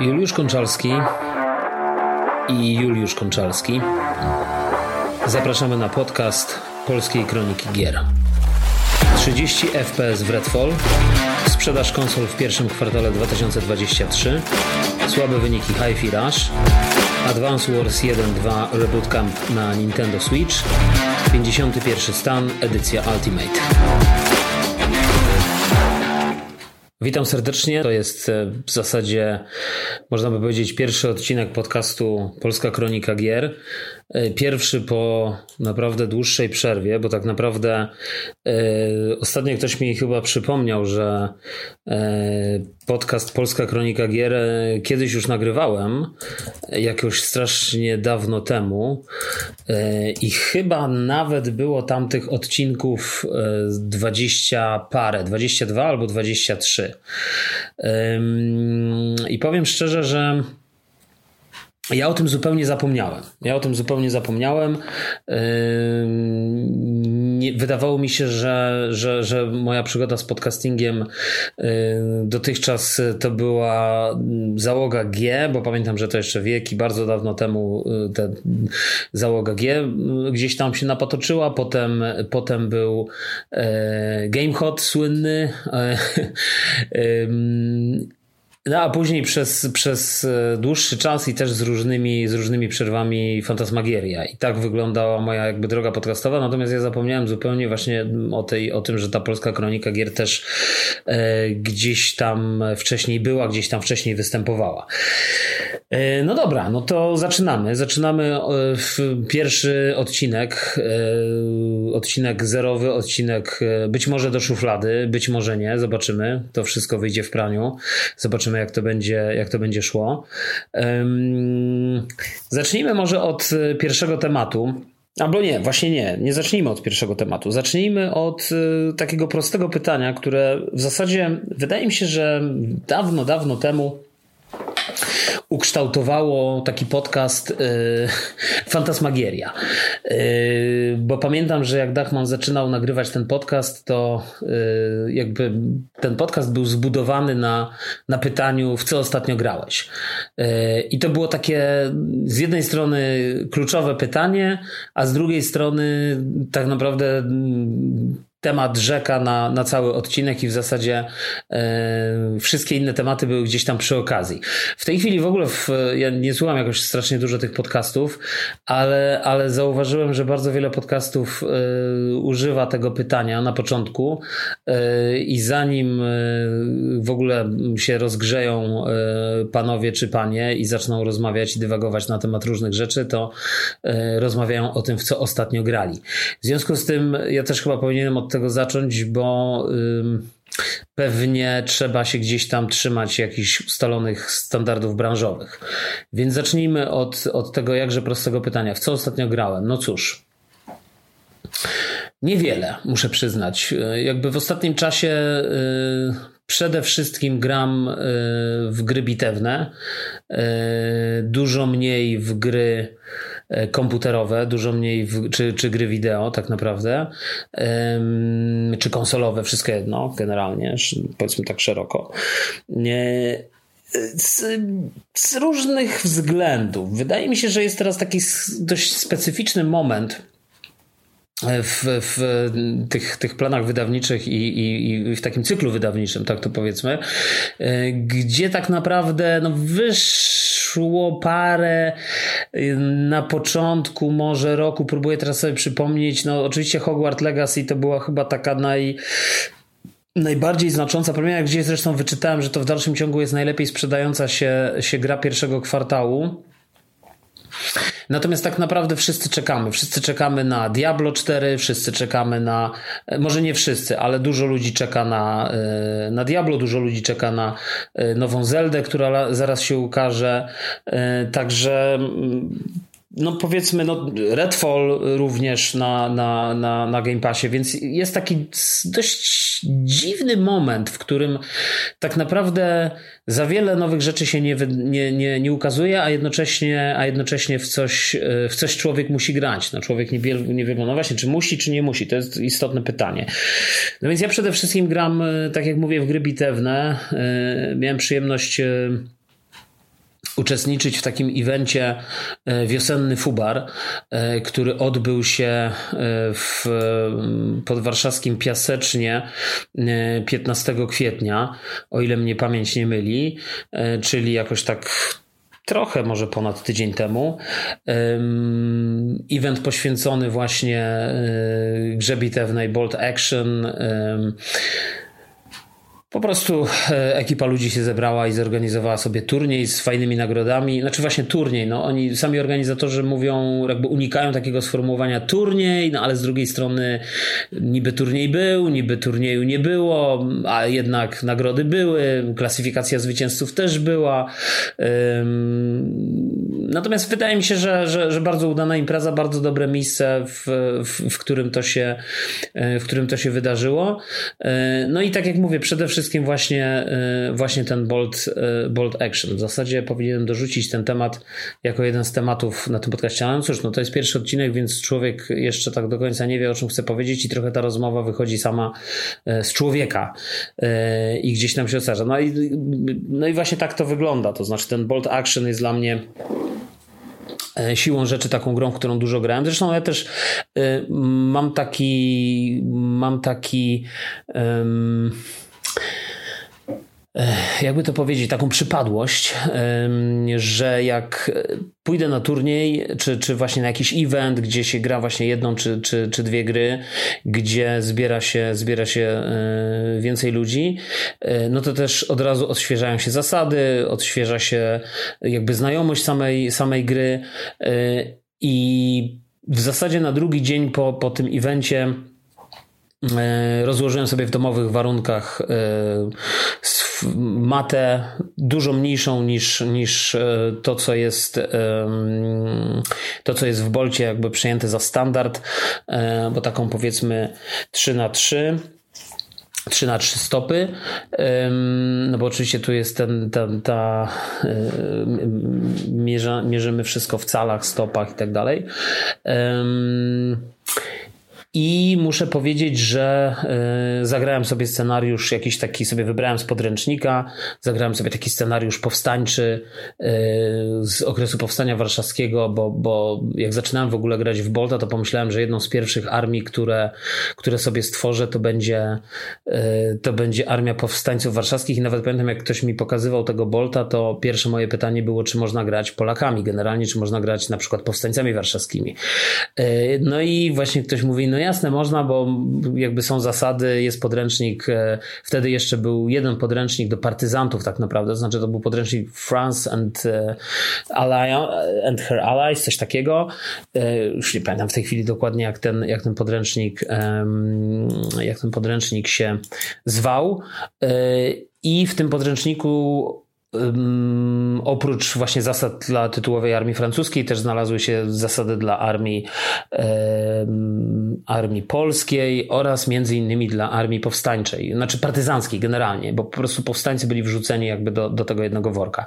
Juliusz Konczalski i Juliusz Konczalski. Zapraszamy na podcast Polskiej Kroniki Gier. 30 FPS w Redfall, sprzedaż konsol w pierwszym kwartale 2023, słabe wyniki Hi-Fi Rush, Advance Wars 1.2 Reboot Camp na Nintendo Switch, 51 stan, edycja Ultimate. Witam serdecznie. To jest e, w zasadzie, można by powiedzieć, pierwszy odcinek podcastu Polska Kronika Gier. E, pierwszy po naprawdę dłuższej przerwie, bo tak naprawdę e, ostatnio ktoś mi chyba przypomniał, że podcast Polska Kronika Gier kiedyś już nagrywałem, jakoś strasznie dawno temu i chyba nawet było tam tych odcinków 20 parę, 22 albo 23. I powiem szczerze, że ja o tym zupełnie zapomniałem. Ja o tym zupełnie zapomniałem. Wydawało mi się, że, że, że moja przygoda z podcastingiem dotychczas to była załoga G, bo pamiętam, że to jeszcze wieki, bardzo dawno temu y, ta załoga G gdzieś tam się napatoczyła. Potem, potem był GameHot słynny. No a później przez, przez e, dłuższy czas i też z różnymi, z różnymi przerwami Fantasmagieria. I tak wyglądała moja jakby droga podcastowa, natomiast ja zapomniałem zupełnie właśnie o, tej, o tym, że ta polska kronika gier też e, gdzieś tam wcześniej była, gdzieś tam wcześniej występowała. E, no dobra, no to zaczynamy. Zaczynamy e, pierwszy odcinek, e, odcinek zerowy, odcinek być może do szuflady, być może nie, zobaczymy. To wszystko wyjdzie w praniu. Zobaczymy jak to będzie, jak to będzie szło. Zacznijmy może od pierwszego tematu. Albo nie, właśnie nie, nie zacznijmy od pierwszego tematu. Zacznijmy od takiego prostego pytania, które w zasadzie wydaje mi się, że dawno, dawno temu ukształtowało taki podcast y, Fantasmagieria. Y, bo pamiętam, że jak Dachman zaczynał nagrywać ten podcast, to y, jakby ten podcast był zbudowany na, na pytaniu, w co ostatnio grałeś. I to było takie z jednej strony kluczowe pytanie, a z drugiej strony tak naprawdę temat rzeka na, na cały odcinek i w zasadzie e, wszystkie inne tematy były gdzieś tam przy okazji. W tej chwili w ogóle w, ja nie słucham jakoś strasznie dużo tych podcastów, ale, ale zauważyłem, że bardzo wiele podcastów e, używa tego pytania na początku e, i zanim w ogóle się rozgrzeją panowie czy panie i zaczną rozmawiać i dywagować na temat różnych rzeczy, to rozmawiają o tym, w co ostatnio grali. W związku z tym ja też chyba powinienem od tego zacząć, bo pewnie trzeba się gdzieś tam trzymać jakichś ustalonych standardów branżowych. Więc zacznijmy od, od tego jakże prostego pytania. W co ostatnio grałem? No cóż. Niewiele, muszę przyznać. Jakby w ostatnim czasie y, przede wszystkim gram y, w gry bitewne, y, dużo mniej w gry komputerowe, dużo mniej, w, czy, czy gry wideo tak naprawdę, czy konsolowe, wszystko jedno generalnie, powiedzmy tak szeroko. Z, z różnych względów. Wydaje mi się, że jest teraz taki dość specyficzny moment w, w tych, tych planach wydawniczych i, i, i, w takim cyklu wydawniczym, tak to powiedzmy, e, gdzie tak naprawdę no, wyszło parę y, na początku może roku, próbuję teraz sobie przypomnieć, no oczywiście Hogwarts Legacy to była chyba taka naj najbardziej znacząca premiera, gdzie zresztą wyczytałem, że to w dalszym ciągu jest najlepiej sprzedająca się, się gra pierwszego kwartału. Natomiast tak naprawdę wszyscy czekamy. Wszyscy czekamy na Diablo 4, wszyscy czekamy na, e, może nie wszyscy, ale dużo ludzi czeka na, e, na Diablo, dużo ludzi czeka na e, nową Zeldę, która zaraz się ukaże. Także mm, no powiedzmy, no Redfall również na, na, na, na Game Passie, więc jest taki dość dziwny moment, w którym tak naprawdę za wiele nowych rzeczy się nie, nie, nie, nie ukazuje, a jednocześnie, a jednocześnie w, coś, w coś człowiek musi grać. No człowiek nie, nie wie, no właśnie, czy musi, czy nie musi. To jest istotne pytanie. No więc ja przede wszystkim gram, tak jak mówię, w gry bitewne. Miałem przyjemność uczestniczyć w takim evencie e, wiosenny Fubar, e, który odbył się e, w podwarszawskim Piasecznie 15 kwietnia, o ile mnie pamięć nie myli, czyli jakoś tak trochę może ponad tydzień temu. Event poświęcony właśnie grze bitewnej Bolt Action po prostu e, ekipa ludzi się zebrała i zorganizowała sobie turniej z fajnymi nagrodami. Znaczy właśnie turniej, no oni sami organizatorzy mówią, jakby unikają takiego sformułowania turniej, no ale z drugiej strony niby turniej był, niby turnieju nie było, a jednak nagrody były, klasyfikacja zwycięzców też była. Natomiast wydaje mi się, że, że, że bardzo udana impreza, bardzo dobre miejsce, w, w, w, którym to się, e, w którym to się wydarzyło. E, no i tak jak mówię, przede wszystkim właśnie, e, właśnie ten bold, bold action. W zasadzie powinienem dorzucić ten temat jako jeden z tematów na tym podcaście. No cóż, no to jest pierwszy odcinek, więc człowiek jeszcze tak do końca nie wie, o czym chce powiedzieć i trochę ta rozmowa wychodzi sama z człowieka i gdzieś nam się ostarza. No i, no i właśnie tak to wygląda. To znaczy ten bold action jest dla mnie siłą rzeczy taką grą, którą dużo grałem. Zresztą ja też mam taki mam taki um, jakby to powiedzieć, taką przypadłość, że jak pójdę na turniej, czy, czy właśnie na jakiś event, gdzie się gra właśnie jedną czy, czy, czy dwie gry, gdzie zbiera się, zbiera się e, więcej ludzi, e, no to też od razu odświeżają się zasady, odświeża się jakby znajomość samej, samej gry e, i w zasadzie na drugi dzień po, po tym evencie E, rozłożyłem sobie w domowych warunkach e, matę dużo mniejszą niż, niż e, to, co jest to, co jest w Bolcie jakby przyjęte za standard, bo taką powiedzmy 3 na 3 3 na 3 stopy, no bo oczywiście tu jest ten, ten ta, mierza, mierzymy wszystko w calach, stopach i tak dalej. I muszę powiedzieć, że y, zagrałem sobie scenariusz, jakiś taki sobie wybrałem z podręcznika, zagrałem sobie taki scenariusz powstańczy y, z okresu powstania warszawskiego, bo, bo jak zaczynałem w ogóle grać w Bolta, to pomyślałem, że jedną z pierwszych armii, które, które sobie stworzę, to będzie, y, to będzie armia powstańców warszawskich. I nawet pamiętam, jak ktoś mi pokazywał tego Bolta, to pierwsze moje pytanie było, czy można grać Polakami generalnie, czy można grać na przykład powstańcami warszawskimi. No i właśnie ktoś mówi, no ja jasne, można, bo jakby są zasady, jest podręcznik, e, wtedy jeszcze był jeden podręcznik do partyzantów tak naprawdę, to znaczy to był podręcznik France and, e, and Her Allies, coś takiego. E, już nie pamiętam w tej chwili dokładnie jak ten, jak ten podręcznik jak ten podręcznik się zwał. I w tym podręczniku Oprócz właśnie zasad dla tytułowej armii francuskiej, też znalazły się zasady dla armii, armii polskiej oraz między innymi dla armii powstańczej, znaczy partyzanckiej generalnie, bo po prostu powstańcy byli wrzuceni jakby do, do tego jednego worka.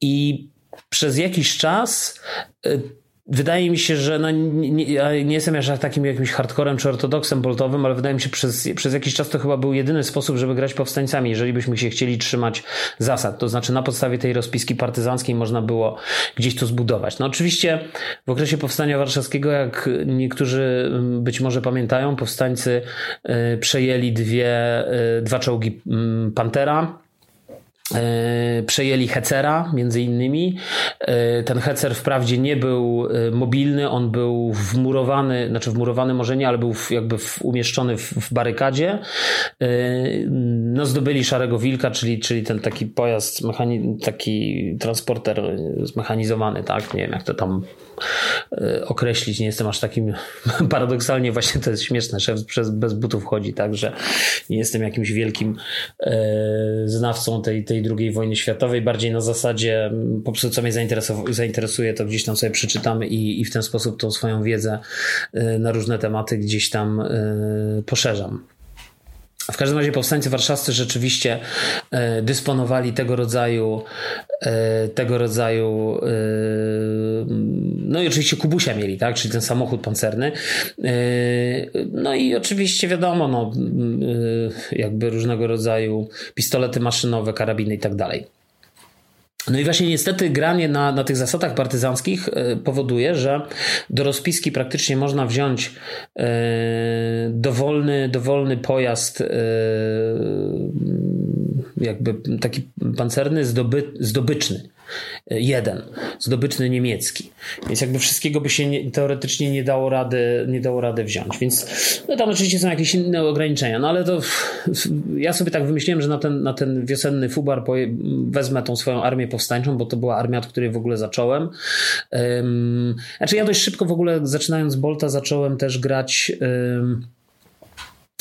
I przez jakiś czas y, Wydaje mi się, że no nie, nie, jestem jeszcze takim jakimś hardcorem czy ortodoksem boltowym, ale wydaje mi się, że przez, przez jakiś czas to chyba był jedyny sposób, żeby grać powstańcami, jeżeli byśmy się chcieli trzymać zasad. To znaczy na podstawie tej rozpiski partyzanckiej można było gdzieś to zbudować. No oczywiście w okresie powstania warszawskiego, jak niektórzy być może pamiętają, powstańcy y, przejęli dwie, y, dwa czołgi mm, Pantera, przejęli Hecera między innymi. E, ten Hecer wprawdzie nie był e, mobilny, on był wmurowany, znaczy wmurowany może nie, ale był jakby umieszczony w, barykadzie. No zdobyli Szarego Wilka, czyli, czyli ten taki pojazd, taki transporter zmechanizowany, tak? Nie wiem jak to tam określić, nie jestem aż takim paradoksalnie właśnie to jest śmieszne, szef przez, bez butów chodzi, także nie jestem jakimś wielkim znawcą tej, tej II wojny światowej, bardziej na zasadzie mm, po prostu co mnie zainteresuje, to gdzieś tam sobie przeczytamy i, i w ten sposób tą swoją wiedzę y, na różne tematy gdzieś tam y, poszerzam. W każdym razie powstańcy warszawscy rzeczywiście y, dysponowali tego rodzaju tego rodzaju no i oczywiście Kubusia mieli, tak, czyli ten samochód pancerny. No i oczywiście wiadomo, no, jakby różnego rodzaju pistolety maszynowe, karabiny i tak dalej. No i właśnie niestety granie na, na tych zasadach partyzanckich e, powoduje, że do rozpiski praktycznie można wziąć e, dowolny, dowolny pojazd, e, jakby taki pancerny, zdoby, zdobyczny jeden, zdobyczny niemiecki. Więc jakby wszystkiego by się nie, teoretycznie nie dało, rady, nie dało rady wziąć. Więc no tam oczywiście są jakieś inne ograniczenia, no ale to ja sobie tak wymyśliłem, że na ten, na ten wiosenny fubar wezmę tą swoją armię powstańczą, bo to była armia, od której w ogóle zacząłem. Um, znaczy ja dość szybko w ogóle zaczynając Bolta zacząłem też grać um,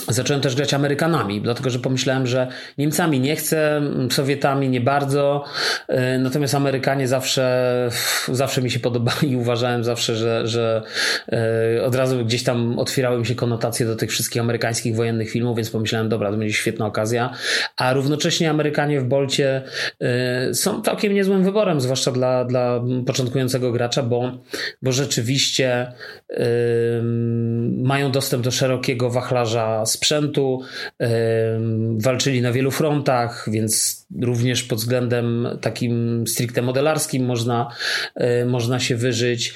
Zacząłem też grać Amerykanami, dlatego że pomyślałem, że Niemcami nie chcę, Sowietami nie bardzo, e, natomiast Amerykanie zawsze, zawsze mi się podobali i uważałem zawsze, że, że e, od razu gdzieś tam otwierały mi się konotacje do tych wszystkich amerykańskich wojennych filmów, więc pomyślałem, dobra, to będzie świetna okazja. A równocześnie Amerykanie w Bolcie e, są całkiem niezłym wyborem, zwłaszcza dla, dla początkującego gracza, bo, bo rzeczywiście mają dostęp do szerokiego wachlarza sprzętu, walczyli na wielu frontach, więc również pod względem takim stricte modelarskim można, e, można się wyżyć.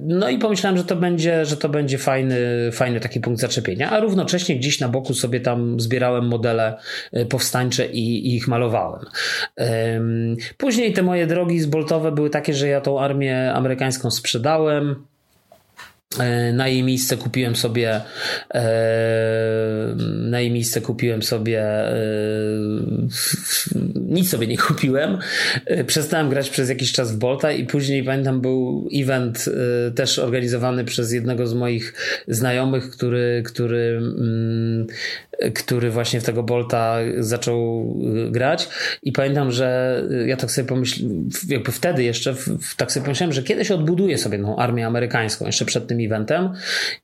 No i pomyślałem, że to będzie, że to będzie fajny, fajny taki punkt zaczepienia, a równocześnie gdzieś na boku sobie tam zbierałem modele e, powstańcze i, i ich malowałem. Później te moje drogi zboltowe były takie, że ja tą armię amerykańską sprzedałem. E, na jej miejsce kupiłem sobie e, na jej miejsce kupiłem sobie e, nic sobie nie kupiłem. Przestałem grać przez jakiś czas w Bolta i później pamiętam był event też organizowany przez jednego z moich znajomych, który, który mm, który właśnie w tego Bolta zaczął grać i pamiętam, że ja tak sobie pomyślałem, jakby wtedy jeszcze, tak sobie pomyślałem, że kiedyś odbuduję sobie tą armię amerykańską jeszcze przed tym eventem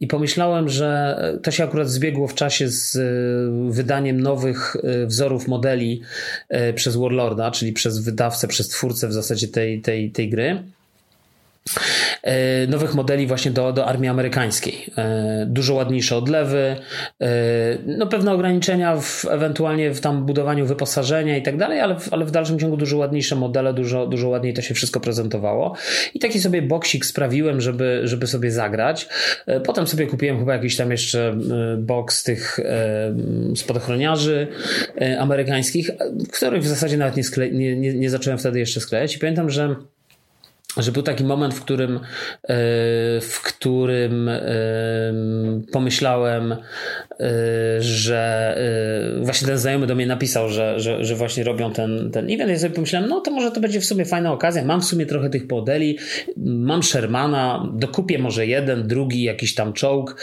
i pomyślałem, że to się akurat zbiegło w czasie z y, wydaniem nowych y, wzorów modeli przez Warlorda, czyli przez wydawcę, przez twórcę w zasadzie tej, tej, tej gry. E, nowych modeli właśnie do, do armii amerykańskiej. E, dużo ładniejsze odlewy, e, no pewne ograniczenia w, ewentualnie w tam budowaniu wyposażenia i tak dalej, ale, ale w dalszym ciągu dużo ładniejsze modele, dużo, dużo ładniej to się wszystko prezentowało. I taki sobie boksik sprawiłem, żeby, żeby sobie zagrać. Potem sobie kupiłem chyba jakiś tam jeszcze boks tych spadochroniarzy amerykańskich, których w zasadzie nawet nie, skle, nie, nie, nie zacząłem wtedy jeszcze sklejać. I pamiętam, że że był taki moment, w którym, e, w którym e, pomyślałem, e, że właśnie ten znajomy do mnie napisał, że, że, że właśnie robią ten, ten event. Ja sobie pomyślałem, no to może to będzie w sumie fajna okazja. Mam w sumie trochę tych modeli, mam Shermana, dokupię może jeden, drugi, jakiś tam czołg,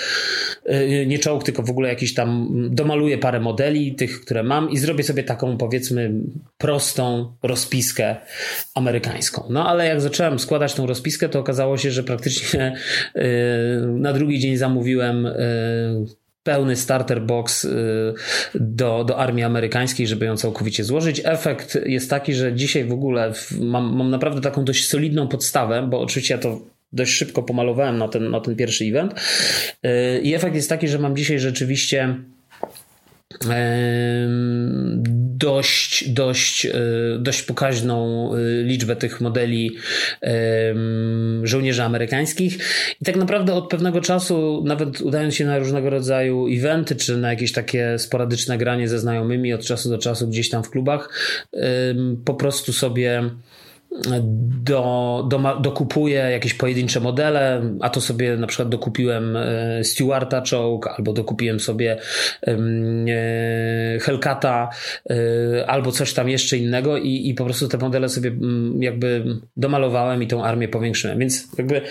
nie czołg, tylko w ogóle jakiś tam, domaluję parę modeli, tych, które mam i zrobię sobie taką powiedzmy prostą rozpiskę amerykańską. No ale jak zacząłem składać tą rozpiskę, to okazało się, że praktycznie e, na drugi dzień zamówiłem e, pełny starter box e, do, do armii amerykańskiej, żeby ją całkowicie złożyć. Efekt jest taki, że dzisiaj w ogóle mam, mam naprawdę taką dość solidną podstawę, bo oczywiście ja to dość szybko pomalowałem na ten, na ten pierwszy event. I efekt jest taki, że mam dzisiaj rzeczywiście dość, dość, e, dość pokaźną e, liczbę tych modeli żołnierzy amerykańskich. I tak naprawdę od pewnego czasu, nawet udając się na różnego rodzaju eventy, czy na jakieś takie sporadyczne granie ze znajomymi od czasu do czasu gdzieś tam w klubach, po prostu sobie do, do, dokupuję jakieś pojedyncze modele, a to sobie na przykład dokupiłem e, Stewarta czołg, albo dokupiłem sobie e, Hellcata, e, albo coś tam jeszcze innego i, i po prostu te modele sobie mm, jakby domalowałem i tą armię powiększyłem. Więc jakby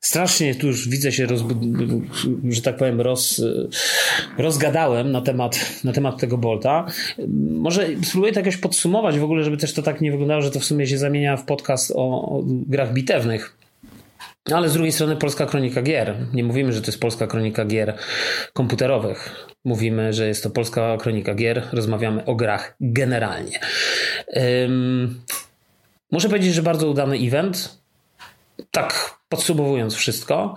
strasznie tu już widzę się, że tak powiem, roz, rozgadałem na temat, na temat tego Bolta. Może spróbuję to jakoś podsumować w ogóle, żeby też to tak nie wyglądało, że to w sumie się zamienia w podcast o, o grach bitewnych. Ale z drugiej strony polska kronika gier. Nie mówimy, że to jest polska kronika gier komputerowych. Mówimy, że jest to polska kronika gier. Rozmawiamy o grach generalnie. Um, muszę powiedzieć, że bardzo udany event. Tak Podsumowując wszystko,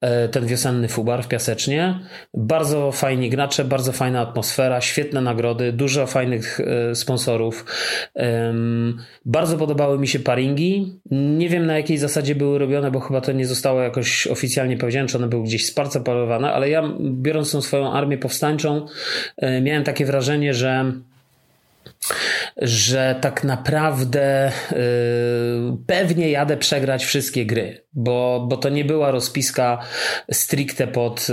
e, ten wiosenny fubar w Piasecznie, bardzo fajni gracze, bardzo fajna atmosfera, świetne nagrody, dużo fajnych e, sponsorów. Bardzo podobały mi się paringi. Nie wiem na jakiej zasadzie były robione, bo chyba to nie zostało jakoś oficjalnie powiedziane, czy one były gdzieś sparceparowane, ale ja biorąc tą swoją armię powstańczą, e, miałem takie wrażenie, że że tak naprawdę yy, pewnie jadę przegrać wszystkie gry bo, bo to nie była rozpiska stricte pod,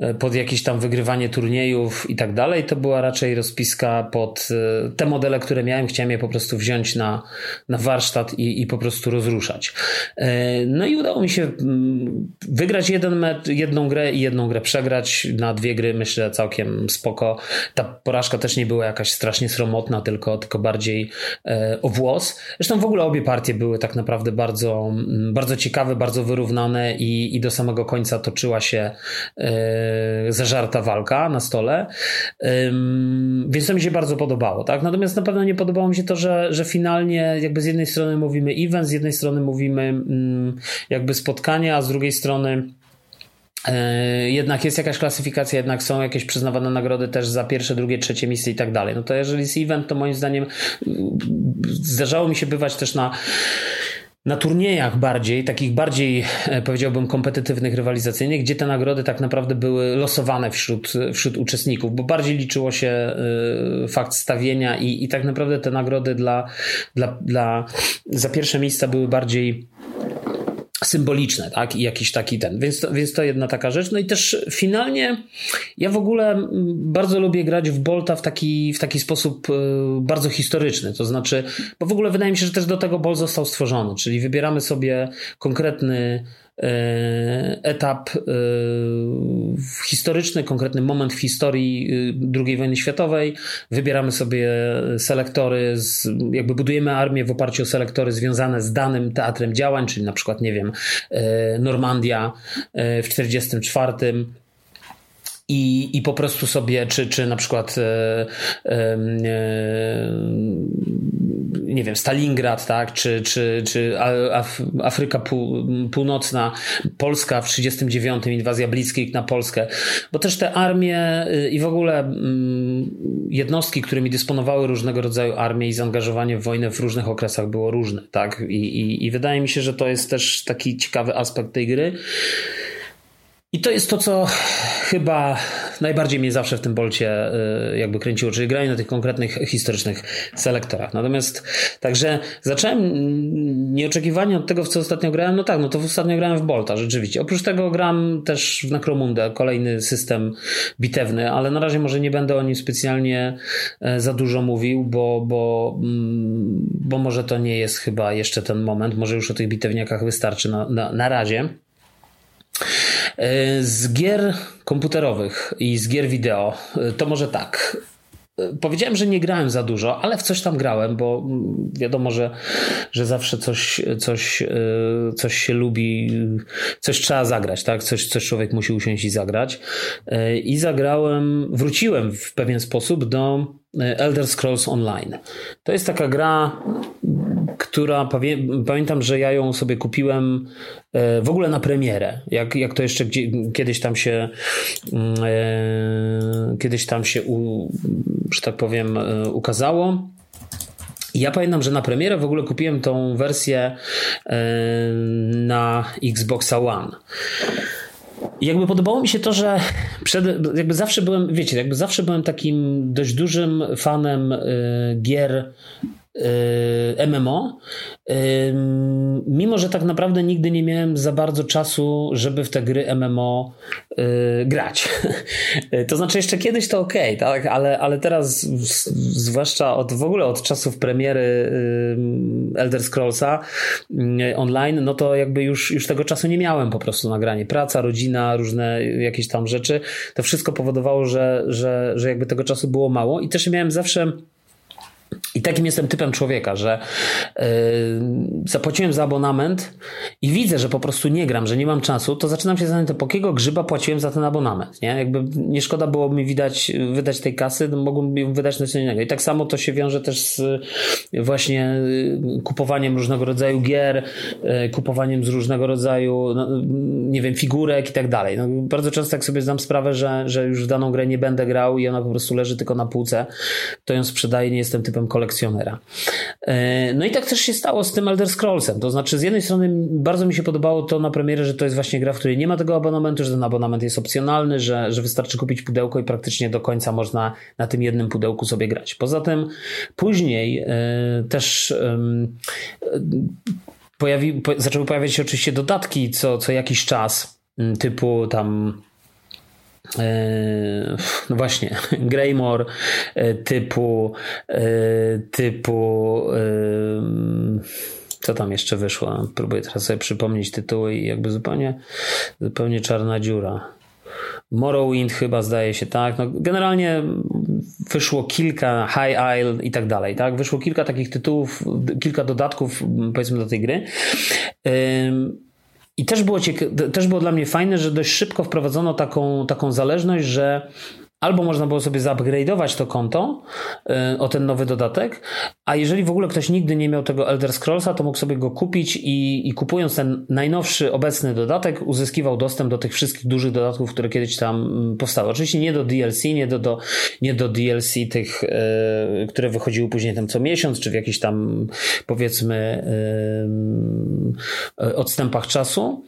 e, pod jakieś tam wygrywanie turniejów i tak dalej. To była raczej rozpiska pod e, te modele, które miałem. Chciałem je po prostu wziąć na, na warsztat i, i po prostu rozruszać. E, no i udało mi się mm, wygrać jeden jedną grę i jedną grę przegrać. Na dwie gry myślę całkiem spoko. Ta porażka też nie była jakaś strasznie sromotna, tylko, tylko bardziej o włos. Zresztą w ogóle obie partie były tak naprawdę bardzo, mm, bardzo ciekawe, bardzo wyrównane i, i do samego końca toczyła się yy, zażarta walka na stole. Więc to mi się bardzo podobało. Tak? Natomiast na pewno nie podobało mi się to, że, że finalnie jakby z jednej strony mówimy event, z jednej strony mówimy yy, jakby spotkanie, a z drugiej strony e, jednak jest jakaś klasyfikacja, jednak są jakieś przyznawane nagrody też za pierwsze, drugie, trzecie miejsce i tak dalej. No to jeżeli jest event, to moim zdaniem zdarzało mi się bywać też na na turniejach bardziej, takich bardziej e, powiedziałbym kompetytywnych, rywalizacyjnych, gdzie te nagrody tak naprawdę były losowane wśród, wśród uczestników, bo bardziej liczyło się e, fakt stawienia i, i tak naprawdę te nagrody dla, dla, dla za pierwsze miejsca były bardziej symboliczne, tak? I jakiś taki ten. Więc to, więc to jedna taka rzecz. No i też finalnie ja w ogóle bardzo lubię grać w Bolta w taki, w taki sposób e, bardzo historyczny. To znaczy, bo w ogóle wydaje mi się, że też do tego Bolt został stworzony, czyli wybieramy sobie konkretny etap e, historyczny, konkretny moment w historii e, II wojny światowej. Wybieramy sobie selektory, z, jakby budujemy armię w oparciu o selektory związane z danym teatrem działań, czyli na przykład, nie wiem, Normandia w 1944 i, i po prostu sobie, czy, czy na przykład e, e, nie wiem, Stalingrad, tak, czy, czy, czy Af Afryka Pół, Północna, Polska w 39, inwazja Blitzkrieg na Polskę, bo też te armie y, i w ogóle mm, jednostki, którymi dysponowały różnego rodzaju armie i zaangażowanie w wojnę w różnych okresach było różne, tak, i, i, i wydaje mi się, że to jest też taki ciekawy aspekt tej gry. I to jest to, co chyba najbardziej mnie zawsze w tym bolcie y, jakby kręciło, czyli granie na tych konkretnych historycznych selektorach. Natomiast także zacząłem nieoczekiwanie od tego, w co ostatnio grałem. No tak, no to ostatnio grałem w Bolta, rzeczywiście. Oprócz tego gram też w Necromundę, kolejny system bitewny, ale na razie może nie będę o nim specjalnie e, za dużo mówił, bo, bo, mm, bo może to nie jest chyba jeszcze ten moment. Może już o tych bitewniakach wystarczy na, na, na razie. E, z gier komputerowych i z gier wideo e, to może tak. E, powiedziałem, że nie grałem za dużo, ale w coś tam grałem, bo mm, wiadomo, że, że zawsze coś, coś, coś się lubi, coś trzeba zagrać, tak? Coś, coś człowiek musi usiąść i zagrać. I zagrałem, wróciłem w pewien sposób do Elder Scrolls Online. To jest taka gra, która pamiętam, że ja ją sobie kupiłem e, w ogóle na premierę. Jak, jak to jeszcze kiedyś tam się mm, e, kiedyś tam się, u, że tak powiem, e, ukazało. Ja pamiętam, że na premierę w ogóle kupiłem tą wersję na Xboxa One. Jakby podobało mi się to, że przed, jakby zawsze byłem, wiecie, jakby zawsze byłem takim dość dużym fanem gier MMO, mimo że tak naprawdę nigdy nie miałem za bardzo czasu, żeby w te gry MMO y, grać. To znaczy jeszcze kiedyś to ok, tak? ale, ale teraz zwłaszcza od w ogóle od czasów premiery Elder Scrollsa online, no to jakby już, już tego czasu nie miałem po prostu na granie. Praca, rodzina, różne jakieś tam rzeczy, to wszystko powodowało, że, że, że jakby tego czasu było mało i też miałem zawsze I takim jestem typem człowieka, że yy, zapłaciłem za abonament i widzę, że po prostu nie gram, że nie mam czasu, to zaczynam się zastanawiać, po jakiego grzyba płaciłem za ten abonament. Nie? Jakby nie szkoda było mi widać, wydać tej kasy, mógłbym ją wydać na coś innego. I tak samo to się wiąże też z właśnie y, kupowaniem różnego rodzaju gier, yy, kupowaniem z różnego rodzaju, no, nie wiem, figurek i tak dalej. No, bardzo często jak sobie zdam sprawę, że, że już w daną grę nie będę grał i ona po prostu leży tylko na półce, to ją sprzedaję, nie jestem typem kolekcjonera. E, no i tak też się stało z tym Elder Scrollsem. To znaczy, z jednej strony bardzo mi się podobało to na premierze, że to jest właśnie gra, w której nie ma tego abonamentu, że ten abonament jest opcjonalny, że, że wystarczy kupić pudełko i praktycznie do końca można na tym jednym pudełku sobie grać. Poza tym później e, też pojawi, po, zaczęły pojawiać się oczywiście dodatki co, co jakiś czas, typu tam no właśnie, Greymore e, typu e, typu co tam jeszcze wyszło? Próbuję teraz sobie przypomnieć tytuły i jakby zupełnie zupełnie czarna dziura. Morrowind chyba zdaje się tak. No, generalnie wyszło kilka High Isle i tak dalej, tak? Wyszło kilka takich tytułów, kilka dodatków powiedzmy do tej gry. I też było, też było dla mnie fajne, że dość szybko wprowadzono taką, taką zależność, że Albo można było sobie zaupgrade'ować to konto y, o ten nowy dodatek, a jeżeli w ogóle ktoś nigdy nie miał tego Elder Scrollsa, to mógł sobie go kupić i, i kupując ten najnowszy, obecny dodatek, uzyskiwał dostęp do tych wszystkich dużych dodatków, które kiedyś tam mm, powstały. Oczywiście nie do DLC, nie do, do, nie do DLC tych, y, które wychodziły później tam co miesiąc, czy w jakichś tam powiedzmy y, odstępach czasu.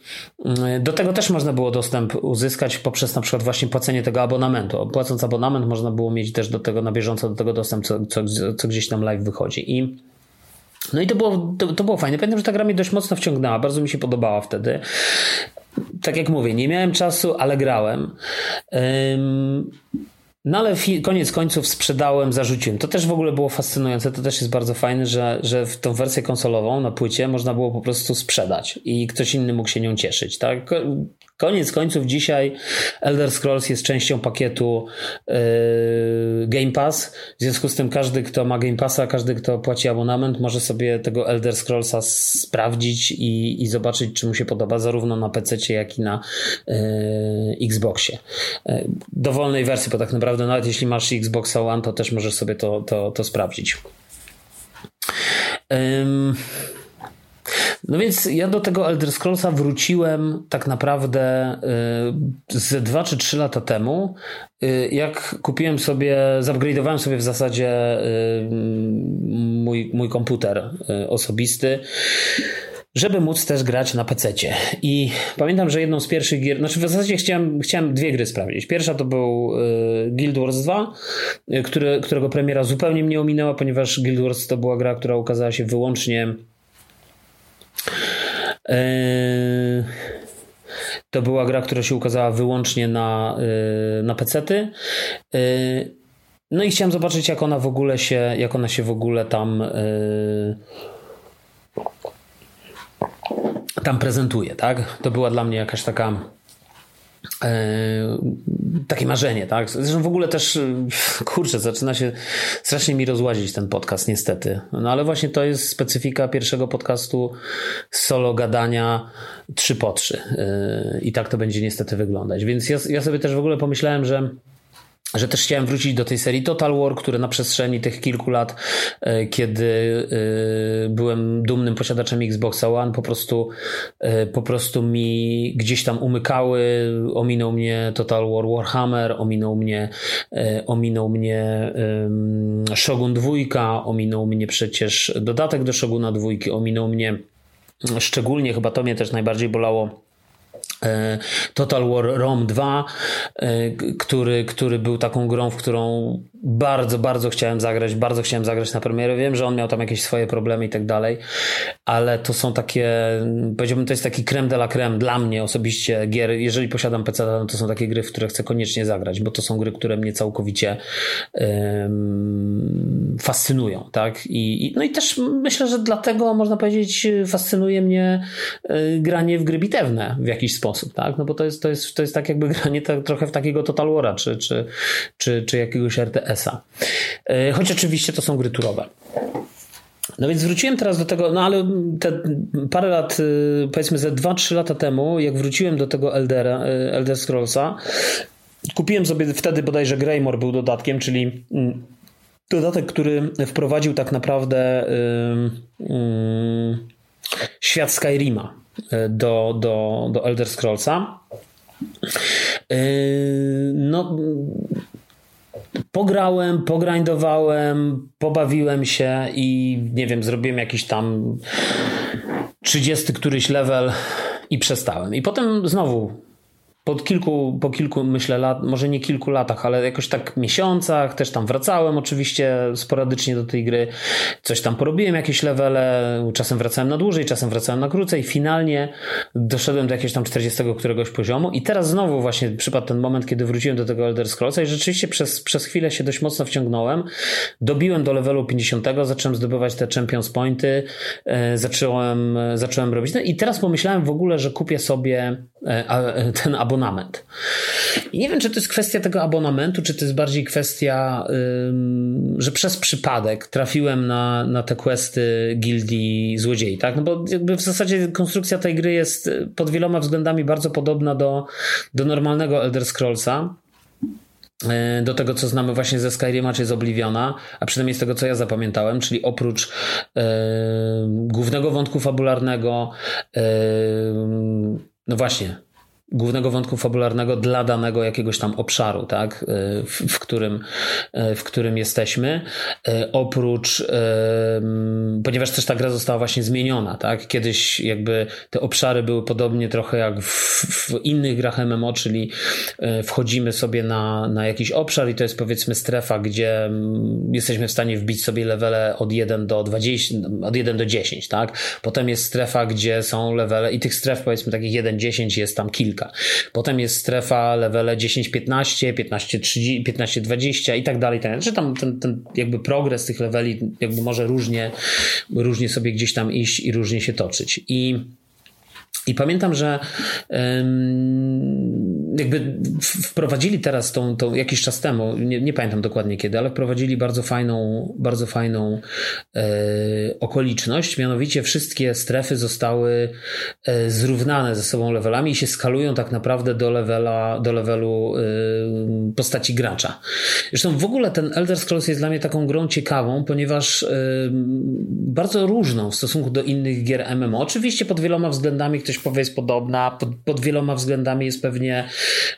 Do tego też można było dostęp uzyskać poprzez na przykład właśnie płacenie tego abonamentu płacąc abonament można było mieć też do tego na bieżąco do tego dostęp, co, co, co gdzieś tam live wychodzi. I no i to było, to, to było fajne. Pamiętam, że ta gra mnie dość mocno wciągnęła, bardzo mi się podobała wtedy. Tak jak mówię, nie miałem czasu, ale grałem. Um, no ale koniec końców sprzedałem, zarzuciłem. To też w ogóle było fascynujące, to też jest bardzo fajne, że, że w tą wersję konsolową na płycie można było po prostu sprzedać i ktoś inny mógł się nią cieszyć. Tak? Koniec końców dzisiaj Elder Scrolls jest częścią pakietu yy, Game Pass. W związku z tym każdy, kto ma Game Passa, każdy, kto płaci abonament, może sobie tego Elder Scrollsa sprawdzić i, i zobaczyć, czy mu się podoba zarówno na PC, jak i na yy, Xboxie. Yy, dowolnej wersji, bo tak naprawdę nawet jeśli masz Xbox One, to też możesz sobie to, to, to sprawdzić. No więc ja do tego Elder Scrollsa wróciłem tak naprawdę y, z dwa czy trzy lata temu, y, jak kupiłem sobie, zupgrade'owałem sobie w zasadzie y, mój, mój komputer osobisty żeby móc też grać na PC. I pamiętam, że jedną z pierwszych gier, znaczy w zasadzie chciałem, chciałem dwie gry sprawdzić. Pierwsza to był Guild Wars 2, który, którego premiera zupełnie mnie ominęła, ponieważ Guild Wars to była gra, która ukazała się wyłącznie Eee, to była gra, która się ukazała wyłącznie na, eee, na PC-ty. Eee, no i chciałem zobaczyć, jak ona w ogóle się, jak ona się w ogóle tam tam prezentuje, tak? To była dla mnie jakaś taka takie marzenie, tak? Zresztą w ogóle też, kurczę, zaczyna się strasznie mi rozłazić ten podcast, niestety. No ale właśnie to jest specyfika pierwszego podcastu solo gadania trzy po trzy. I tak to będzie niestety wyglądać. Więc ja, ja sobie też w ogóle pomyślałem, że że też chciałem wrócić do tej serii Total War, które na przestrzeni tych kilku lat, e, kiedy e, byłem dumnym posiadaczem Xboxa One, po prostu, e, po prostu mi gdzieś tam umykały. Ominął mnie Total War Warhammer, ominął mnie, ominął mnie Shogun 2, ominął mnie przecież dodatek do Shoguna 2, ominął mnie szczególnie, chyba to mnie też najbardziej bolało Total War Rome 2, e, który, który był taką grą, w którą bardzo, bardzo chciałem zagrać, bardzo chciałem zagrać na premierę. Wiem, że on miał tam jakieś swoje problemy i tak dalej, ale to są takie, powiedziałbym, to jest taki creme de la creme dla mnie osobiście gier. Jeżeli posiadam PC, to są takie gry, w które chcę koniecznie zagrać, bo to są gry, które mnie całkowicie fascynują, tak? I, no i też myślę, że dlatego można powiedzieć, fascynuje mnie y, granie w gry bitewne w jakiś sposób sposób, tak? No bo to jest, to jest, to jest tak jakby granie tak, trochę w takiego Total War'a czy, czy, czy, czy jakiegoś RTS-a. E, choć oczywiście to są gry turowe. No więc wróciłem teraz do tego, no ale te parę lat, y, powiedzmy ze 2-3 lata temu, jak wróciłem do tego Eldera, y, Elder Scrollsa, kupiłem sobie wtedy bodajże Greymore był dodatkiem, czyli mm, dodatek, który wprowadził tak naprawdę świat Skyrima do, do, do Elder Scrollsa. No, pograłem, pogrindowałem, pobawiłem się i nie wiem, zrobiłem jakiś tam 30 któryś level i przestałem. I potem znowu po kilku, po kilku, myślę, lat, może nie kilku latach, ale jakoś tak miesiącach, też tam wracałem oczywiście sporadycznie do tej gry, coś tam porobiłem, jakieś levele, czasem wracałem na dłużej, czasem wracałem na krócej, finalnie doszedłem do jakiegoś tam 40 któregoś poziomu i teraz znowu właśnie przypadł ten moment, kiedy wróciłem do tego Elder Scrollsa i rzeczywiście przez, przez chwilę się dość mocno wciągnąłem, dobiłem do levelu 50, zacząłem zdobywać te Champions Pointy, e, zacząłem, zacząłem robić, no i teraz pomyślałem w ogóle, że kupię sobie e, ten abonament abonament. I nie wiem, czy to jest kwestia tego abonamentu, czy to jest bardziej kwestia, że przez przypadek trafiłem na, na te questy gildii złodziei, tak? No bo jakby w zasadzie konstrukcja tej gry jest pod wieloma względami bardzo podobna do, do normalnego Elder Scrollsa e, do tego, co znamy właśnie ze Skyrima czy z Obliviona, a przynajmniej z tego, co ja zapamiętałem, czyli oprócz e, głównego wątku fabularnego, no właśnie, głównego wątku fabularnego dla danego jakiegoś tam obszaru, tak, e, w, w którym, e, w którym jesteśmy. E, oprócz, ponieważ też ta gra została właśnie zmieniona, tak, kiedyś jakby te obszary były podobnie trochę jak w, w innych grach MMO, czyli wchodzimy sobie na, na jakiś obszar i to jest powiedzmy strefa, gdzie jesteśmy w stanie wbić sobie levele od 1 do 20, od 1 do 10, tak. Potem jest strefa, gdzie są levele i tych stref powiedzmy takich 1-10 jest tam kilka Potem jest strefa levele 10-15, 15-20 i tak dalej. Znaczy tam ten, ten jakby progres tych leveli jakby może różnie, różnie sobie gdzieś tam iść i różnie się toczyć. I i pamiętam, że jakby wprowadzili teraz tą, tą jakiś czas temu, nie, nie, pamiętam dokładnie kiedy, ale wprowadzili bardzo fajną, bardzo fajną e, okoliczność. Mianowicie wszystkie strefy zostały e, zrównane ze sobą levelami i się skalują tak naprawdę do levela, do levelu e, postaci gracza. Zresztą w ogóle ten Elder Scrolls jest dla mnie taką grą ciekawą, ponieważ e, bardzo różną w stosunku do innych gier MMO. Oczywiście pod wieloma względami ktoś powie jest podobna, pod, pod wieloma względami jest pewnie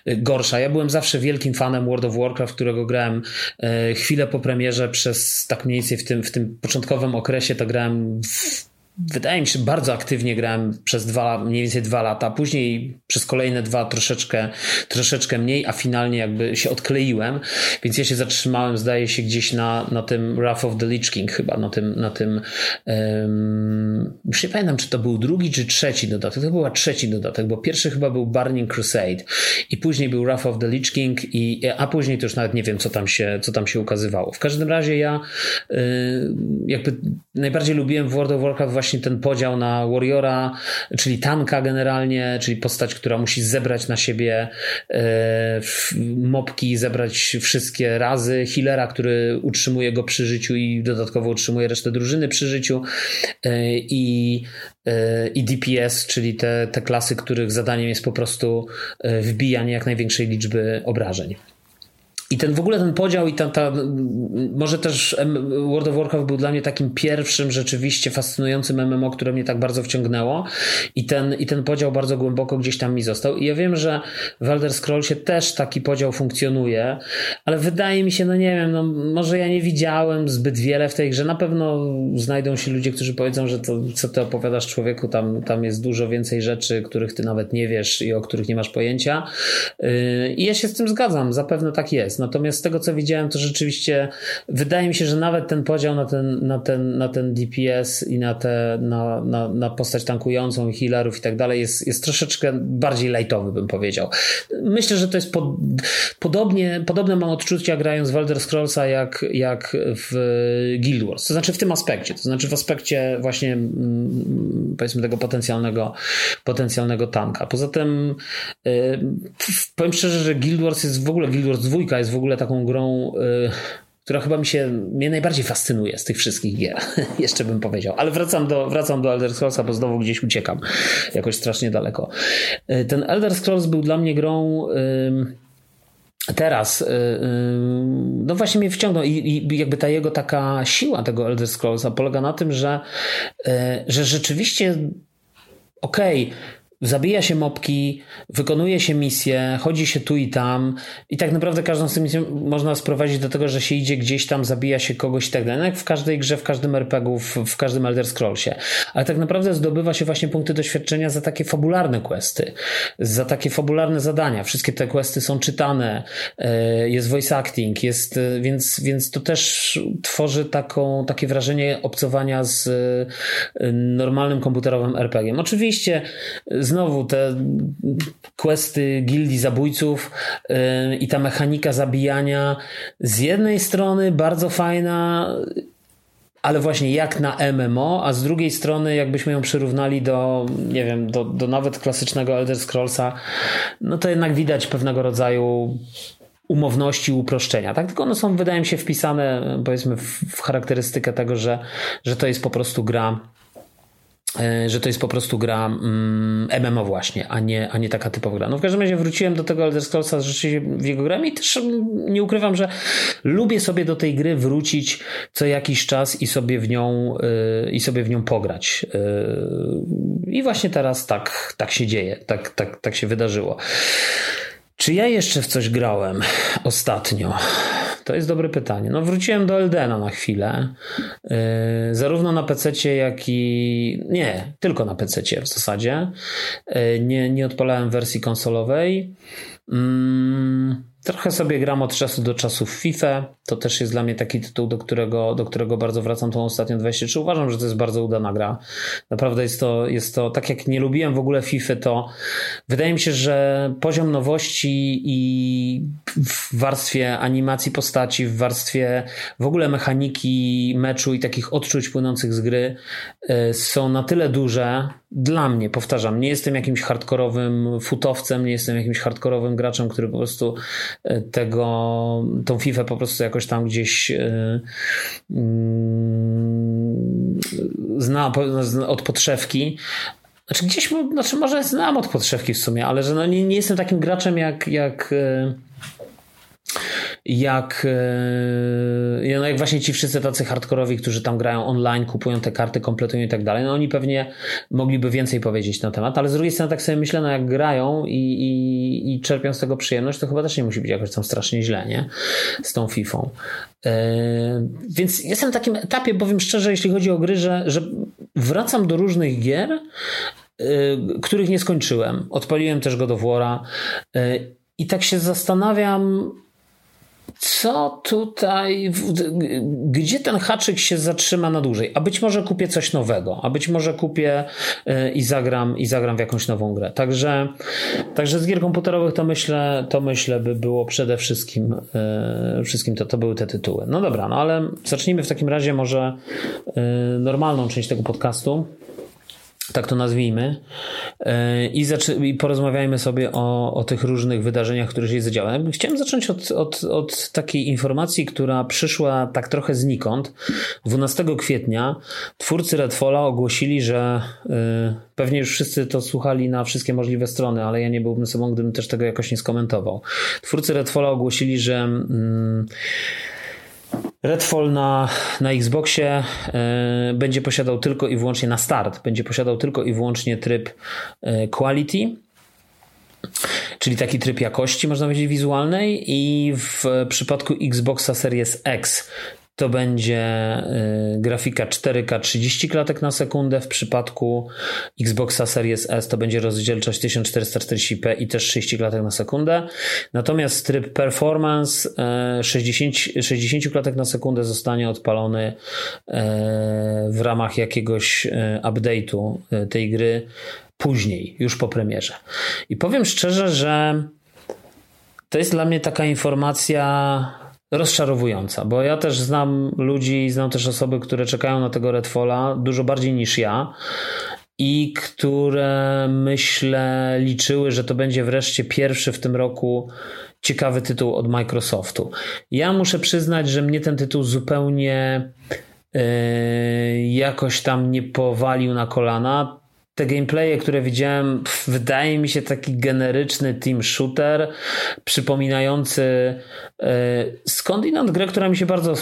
gorsza. Ja byłem zawsze wielkim fanem World of Warcraft, którego grałem e, chwilę po premierze przez tak mniej więcej w tym, w tym początkowym okresie to grałem w wydaje mi się, bardzo aktywnie grałem przez dwa, mniej więcej dwa lata, później przez kolejne dwa troszeczkę, troszeczkę mniej, a finalnie jakby się odkleiłem, więc ja się zatrzymałem, zdaje się, gdzieś na, na tym Wrath of the Lich King chyba, na tym, na tym um, już nie pamiętam, czy to był drugi, czy trzeci dodatek, to była trzeci dodatek, bo pierwszy chyba był Burning Crusade i później był Wrath of the Lich King i, a później to już nawet nie wiem, co tam się, co tam się ukazywało. W każdym razie ja y, jakby najbardziej lubiłem w World of Warcraft właśnie ten podział na warriora, czyli tanka generalnie, czyli postać, która musi zebrać na siebie e, mopki, zebrać wszystkie razy, healera, który utrzymuje go przy życiu i dodatkowo utrzymuje resztę drużyny przy życiu e, i e, i DPS, czyli te, te klasy, których zadaniem jest po prostu wbijanie jak największej liczby obrażeń. I ten w ogóle ten podział i ta, ta, może też World of Warcraft był dla mnie takim pierwszym rzeczywiście fascynującym MMO, które mnie tak bardzo wciągnęło i ten, i ten podział bardzo głęboko gdzieś tam mi został. I ja wiem, że w Elder Scrollsie też taki podział funkcjonuje, ale wydaje mi się, no nie wiem, no może ja nie widziałem zbyt wiele w tej grze. Na pewno znajdą się ludzie, którzy powiedzą, że to, co ty opowiadasz człowieku, tam, tam jest dużo więcej rzeczy, których ty nawet nie wiesz i o których nie masz pojęcia. Yy, I ja się z tym zgadzam, zapewne tak jest. Natomiast z tego co widziałem, to rzeczywiście wydaje mi się, że nawet ten podział na ten, na ten, na ten DPS i na, te, na, na, na postać tankującą, healerów i tak dalej jest, jest troszeczkę bardziej lightowy, bym powiedział. Myślę, że to jest pod, podobnie, podobne mam odczucia grając w Elder Scrollsa jak, jak w Guild Wars. To znaczy w tym aspekcie. To znaczy w aspekcie właśnie mm, powiedzmy tego potencjalnego, potencjalnego tanka. Poza tym yy, powiem szczerze, że Guild Wars jest w ogóle, Guild Wars 2 jest w ogóle taką grą yy, która chyba mi się, mnie najbardziej fascynuje z tych wszystkich gier. Jeszcze bym powiedział. Ale wracam do, wracam do Elder Scrollsa, bo znowu gdzieś uciekam. Jakoś strasznie daleko. Y, ten Elder Scrolls był dla mnie grą... Yy, teraz, y, y, no właśnie mnie wciągnął i, i jakby ta jego taka siła tego Elder Scrollsa polega na tym, że, y, że rzeczywiście okej, okay, zabija się mopki, wykonuje się misje, chodzi się tu i tam i tak naprawdę każdą z tych misji można sprowadzić do tego, że się idzie gdzieś tam, zabija się kogoś i tak dalej. No jak w każdej grze, w każdym RPG-u, w, w, każdym Elder Scrollsie. Ale tak naprawdę zdobywa się właśnie punkty doświadczenia za takie fabularne questy, za takie fabularne zadania. Wszystkie te questy są czytane, e, jest voice acting, jest, e, więc, więc to też tworzy taką, takie wrażenie obcowania z e, normalnym komputerowym RPG-iem. Oczywiście z znowu te questy gildii zabójców yy, i ta mechanika zabijania z jednej strony bardzo fajna, ale właśnie jak na MMO, a z drugiej strony jakbyśmy ją przyrównali do, nie wiem, do, do nawet klasycznego Elder Scrollsa, no to jednak widać pewnego rodzaju umowności, uproszczenia. Tak, tylko one są, wydaje mi się, wpisane powiedzmy w, w charakterystykę tego, że, że to jest po prostu gra że to jest po prostu gra mm, MMO właśnie, a nie, a nie taka typowa gra. No w każdym razie wróciłem do tego Elder Scrollsa rzeczywiście w jego grami i też nie ukrywam, że lubię sobie do tej gry wrócić co jakiś czas i sobie w nią, yy, i sobie w nią pograć. Yy, I właśnie teraz tak, tak się dzieje, tak, tak, tak się wydarzyło. Czy ja jeszcze w coś grałem ostatnio? To jest dobre pytanie. No wróciłem do Eldena na chwilę. Yy, zarówno na PC, jak i. Nie, tylko na PC w zasadzie. Yy, nie, nie odpalałem wersji konsolowej. Yy, Trochę sobie gram od czasu do czasu w FIFA. To też jest dla mnie taki tytuł, do którego, do którego bardzo wracam tą ostatnią 23. Uważam, że to jest bardzo udana gra. Naprawdę jest to, jest to, tak jak nie lubiłem w ogóle FIFA, to wydaje mi się, że poziom nowości i w warstwie animacji postaci, w warstwie w ogóle mechaniki meczu i takich odczuć płynących z gry y, są na tyle duże, dla mnie, powtarzam, nie jestem jakimś hardkorowym futowcem, nie jestem jakimś hardkorowym graczem, który po prostu e, tego, tą FIFA po prostu jakoś tam gdzieś mm, zna od podszewki. Znaczy gdzieś, znaczy może znam od podszewki w sumie, ale że no nie, nie jestem takim graczem jak, jak e, jak, e, no jak właśnie ci wszyscy tacy hardkorowi, którzy tam grają online, kupują te karty, kompletują i tak dalej, no oni pewnie mogliby więcej powiedzieć na temat, ale z drugiej strony tak sobie myślę, no jak grają i, i, i czerpią z tego przyjemność, to chyba też nie musi być jakoś tam strasznie źle, nie? Z tą FIFA. Yy, więc jestem na takim etapie, powiem szczerze, jeśli chodzi o gry, że, że wracam do różnych gier, yy, których nie skończyłem. Odpaliłem też go do Wora. I tak się zastanawiam, co tutaj, gdzie ten haczyk się zatrzyma na dłużej? A być może kupię coś nowego, a być może kupię y, i zagram, i zagram w jakąś nową grę. Także, także z gier komputerowych to myślę, to myślę by było przede wszystkim, y, wszystkim to, to były te tytuły. No dobra, no ale zacznijmy w takim razie może y, normalną część tego podcastu tak to nazwijmy, e, i, porozmawiajmy sobie o, o tych różnych wydarzeniach, które się zadziały. Chciałem zacząć od, od, od takiej informacji, która przyszła tak trochę znikąd. 12 kwietnia twórcy Redfalla ogłosili, że y, pewnie już wszyscy to słuchali na wszystkie możliwe strony, ale ja nie byłbym sobą, gdybym też tego jakoś nie skomentował. Twórcy Redfalla ogłosili, że y, Redfall na, na Xboxie y, będzie posiadał tylko i wyłącznie na start, będzie posiadał tylko i wyłącznie tryb y, quality, czyli taki tryb jakości, można powiedzieć, wizualnej, i w przypadku Xboxa Series X to będzie y, grafika 4K 30 klatek na sekundę. W przypadku Xboxa Series S to będzie rozdzielczość 1440p i też 30 klatek na sekundę. Natomiast tryb performance 60, 60 klatek na sekundę zostanie odpalony y, w ramach jakiegoś y, update'u tej gry później, już po premierze. I powiem szczerze, że to jest dla mnie taka informacja rozczarowująca, bo ja też znam ludzi, znam też osoby, które czekają na tego Redfalla dużo bardziej niż ja i które myślę liczyły, że to będzie wreszcie pierwszy w tym roku ciekawy tytuł od Microsoftu. Ja muszę przyznać, że mnie ten tytuł zupełnie yy, jakoś tam nie powalił na kolana te gameplaye, które widziałem, wydaje mi się taki generyczny team shooter, przypominający e, skądinąd grę, która mi się bardzo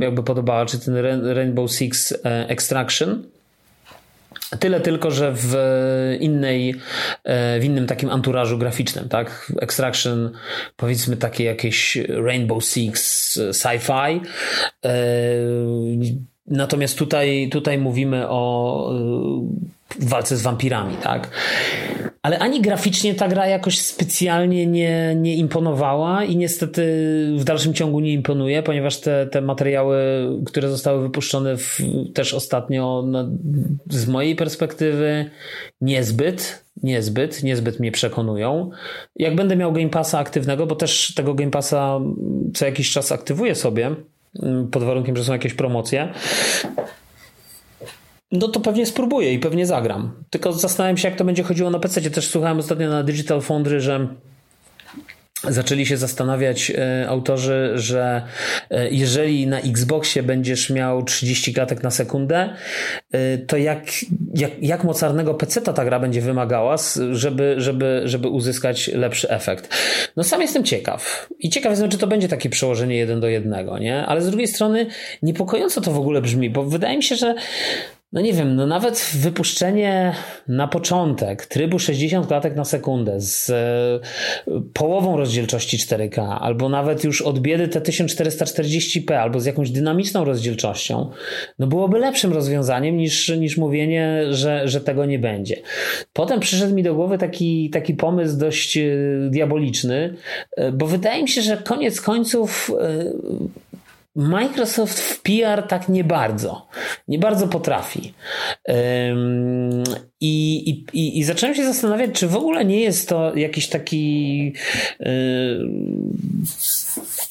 jakby podobała, czy ten Rainbow Six e, Extraction. Tyle tylko, że w innej, e, w innym takim anturażu graficznym, tak? Extraction, powiedzmy takie jakieś Rainbow Six sci-fi. Natomiast tutaj, tutaj mówimy o w walce z wampirami, tak? Ale ani graficznie ta gra jakoś specjalnie nie, nie imponowała i niestety w dalszym ciągu nie imponuje, ponieważ te, te materiały, które zostały wypuszczone w, też ostatnio, no, z mojej perspektywy niezbyt, niezbyt, niezbyt mnie przekonują. Jak będę miał Game Passa aktywnego, bo też tego Game Passa co jakiś czas aktywuję sobie, pod warunkiem, że są jakieś promocje, no to pewnie spróbuję i pewnie zagram. Tylko zastanawiam się, jak to będzie chodziło na PC. Też słuchałem ostatnio na Digital Foundry, że zaczęli się zastanawiać e, autorzy, że e, jeżeli na Xboxie będziesz miał 30 klatek na sekundę, e, to jak, jak, jak mocarnego PC-ta ta gra będzie wymagała, żeby, żeby, żeby uzyskać lepszy efekt. No sam jestem ciekaw. I ciekaw jestem, czy to będzie takie przełożenie jeden do jednego, nie? Ale z drugiej strony niepokojąco to w ogóle brzmi, bo wydaje mi się, że no nie wiem, no nawet wypuszczenie na początek trybu 60 klatek na sekundę z e, połową rozdzielczości 4K, albo nawet już od biedy te 1440p, albo z jakąś dynamiczną rozdzielczością, no byłoby lepszym rozwiązaniem niż, niż mówienie, że, że tego nie będzie. Potem przyszedł mi do głowy taki, taki pomysł dość e, diaboliczny, e, bo wydaje mi się, że koniec końców Microsoft w PR tak nie bardzo, nie bardzo potrafi. I, i, I zacząłem się zastanawiać, czy w ogóle nie jest to jakiś taki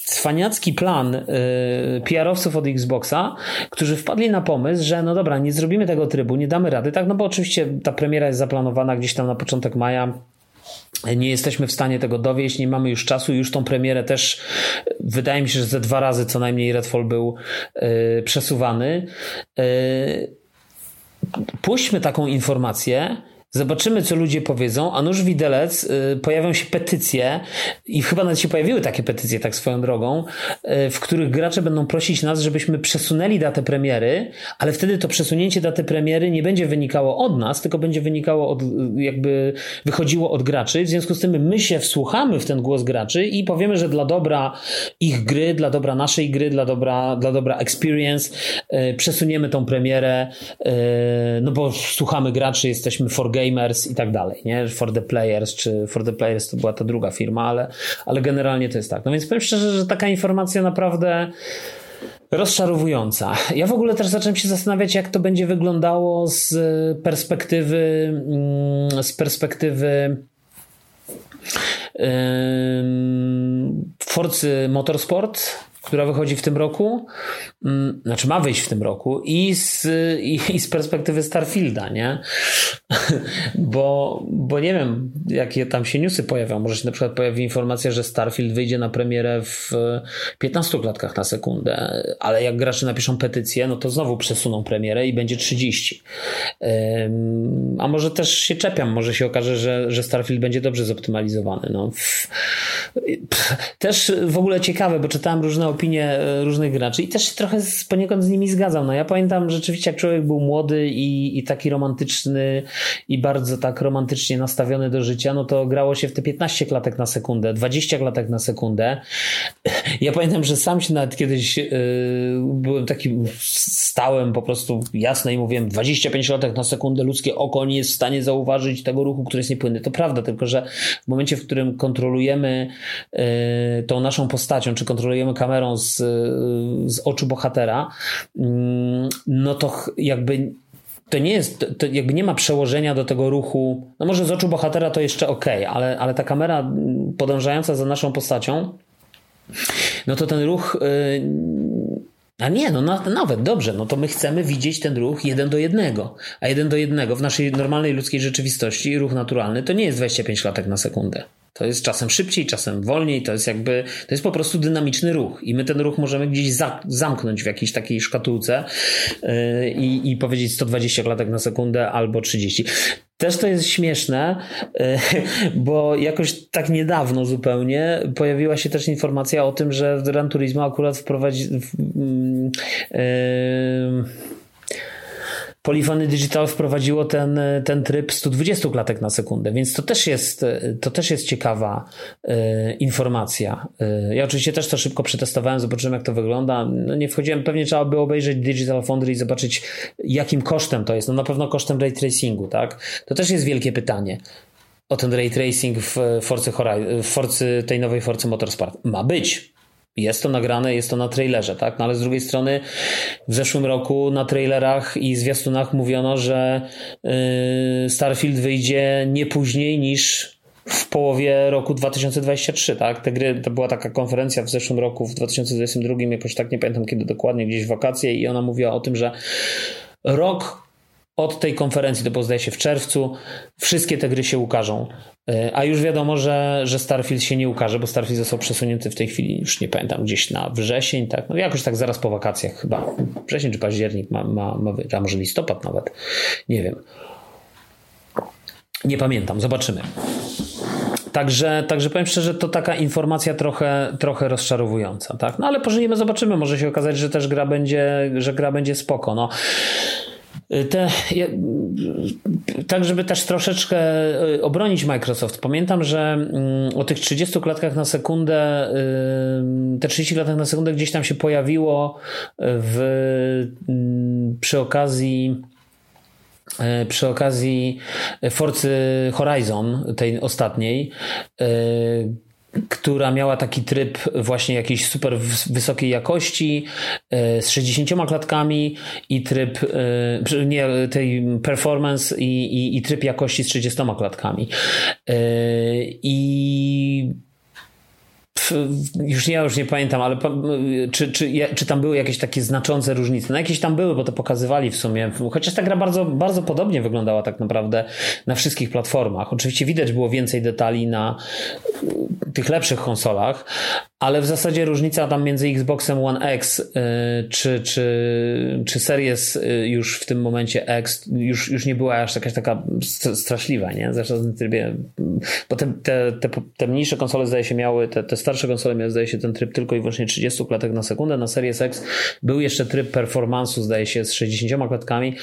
cwaniacki plan PR-owców od Xboxa, którzy wpadli na pomysł, że no dobra, nie zrobimy tego trybu, nie damy rady, tak, no bo oczywiście ta premiera jest zaplanowana gdzieś tam na początek maja, nie jesteśmy w stanie tego dowieść, nie mamy już czasu, już tą premierę też wydaje mi się, że ze dwa razy co najmniej Redfall był yy, przesuwany. Yy, puśćmy taką informację, Zobaczymy, co ludzie powiedzą, a nuż widelec, y, pojawią się petycje i chyba nawet się pojawiły takie petycje, tak swoją drogą, y, w których gracze będą prosić nas, żebyśmy przesunęli datę premiery, ale wtedy to przesunięcie daty premiery nie będzie wynikało od nas, tylko będzie wynikało od, jakby wychodziło od graczy. W związku z tym my się wsłuchamy w ten głos graczy i powiemy, że dla dobra ich gry, dla dobra naszej gry, dla dobra, dla dobra experience y, przesuniemy tą premierę, no bo słuchamy graczy, jesteśmy for Gamers i tak dalej, nie? For the Players, czy For the Players to była ta druga firma, ale, ale generalnie to jest tak. No więc powiem szczerze, że taka informacja naprawdę rozczarowująca. Ja w ogóle też zacząłem się zastanawiać, jak to będzie wyglądało z perspektywy mm, z perspektywy Forcy Motorsport, która wychodzi w tym roku, mm, znaczy ma wyjść w tym roku i z, i, i z perspektywy Starfielda, nie? bo, bo nie wiem, jakie tam się newsy pojawią. Może się na przykład pojawi informacja, że Starfield wyjdzie na premierę w 15 klatkach na sekundę, ale jak gracze napiszą petycję, no to znowu przesuną premierę i będzie 30. A może też się czepiam, może się okaże, że, że Starfield będzie dobrze zoptymalizowany. No. Też w ogóle ciekawe, bo czytałem różne opinie e, różnych graczy i też się trochę z, poniekąd z nimi zgadzam. No ja pamiętam rzeczywiście, jak człowiek był młody i, i taki romantyczny i bardzo tak romantycznie nastawiony do życia, no to grało się w te 15 klatek na sekundę, 20 klatek na sekundę Ja pamiętam, że sam się nawet kiedyś yy, byłem takim stałem po prostu jasne i mówiłem 25 klatek na sekundę ludzkie oko nie jest w stanie zauważyć tego ruchu, który jest niepłynny. To prawda, tylko że w momencie, w którym kontrolujemy yy, tą naszą postacią, czy kontrolujemy kamerą z, yy, z oczu bohatera, yy, no to jakby to nie jest, to jakby nie ma przełożenia do tego ruchu. No może z oczu bohatera to jeszcze ok, ale, ale ta kamera podążająca za naszą postacią, no to ten ruch. Yy, a nie, no nawet dobrze, no to my chcemy widzieć ten ruch jeden do jednego. A jeden do jednego w naszej normalnej ludzkiej rzeczywistości, ruch naturalny, to nie jest 25 klatek na sekundę. To jest czasem szybciej, czasem wolniej, to jest jakby, to jest po prostu dynamiczny ruch i my ten ruch możemy gdzieś za, zamknąć w jakiejś takiej szkatułce yy, i, powiedzieć 120 klatek na sekundę albo 30. Też to jest śmieszne, yy, bo jakoś tak niedawno zupełnie pojawiła się też informacja o tym, że Gran Turismo akurat wprowadzi. Yy, Polyphony Digital wprowadziło ten, ten tryb 120 klatek na sekundę, więc to też jest, to też jest ciekawa y, informacja. Y, ja oczywiście też to szybko przetestowałem, zobaczyłem jak to wygląda. No nie wchodziłem, pewnie trzeba by obejrzeć Digital Foundry i zobaczyć jakim kosztem to jest. No na pewno kosztem ray tracingu, tak? To też jest wielkie pytanie o ten ray tracing w Forcy, w Forcy tej nowej Forcy Motorsport. Ma być, jest to nagrane, jest to na trailerze, tak? No ale z drugiej strony w zeszłym roku na trailerach i zwiastunach mówiono, że yy, Starfield wyjdzie nie później niż w połowie roku 2023, tak? Te gry, to była taka konferencja w zeszłym roku, w 2022, jakoś tak nie pamiętam kiedy dokładnie, gdzieś w wakacje i ona mówiła o tym, że rok od tej konferencji, to było zdaje się w czerwcu, wszystkie te gry się ukażą. E, a już wiadomo, że, że Starfield się nie ukaże, bo Starfield został przesunięty w tej chwili, już nie pamiętam, gdzieś na wrzesień, tak? No jakoś tak zaraz po wakacjach chyba. Wrzesień czy październik ma, ma, ma a może listopad nawet. Nie wiem. Nie pamiętam, zobaczymy. Także, także powiem szczerze, to taka informacja trochę, trochę rozczarowująca, tak? No ale pożyjemy, zobaczymy. Może się okazać, że też gra będzie, że gra będzie spoko. No. Te, tak, żeby też troszeczkę y, obronić Microsoft. Pamiętam, że mm, o tych 30 klatkach na sekundę, y, te 30 klatek na sekundę gdzieś tam się pojawiło w, mm, przy okazji y, przy okazji Forcy Horizon, tej ostatniej, która miała taki tryb właśnie jakiejś super wysokiej jakości e, z 60 klatkami i tryb e, nie, tej performance i, i, i tryb jakości z 30 klatkami. E, I już ja już nie pamiętam, ale czy, czy, czy tam były jakieś takie znaczące różnice? No jakieś tam były, bo to pokazywali w sumie. Chociaż ta gra bardzo, bardzo podobnie wyglądała tak naprawdę na wszystkich platformach. Oczywiście widać było więcej detali na tych lepszych konsolach, ale w zasadzie różnica tam między Xboxem One X y, czy, czy, czy Series y, już w tym momencie X już, już nie była aż jakaś taka straszliwa, nie? Zresztą w trybie, bo te, te, te, te mniejsze konsole zdaje się miały, te, te starsze konsole miały zdaje się ten tryb tylko i wyłącznie 30 klatek na sekundę, na Series X był jeszcze tryb performance'u zdaje się z 60 klatkami,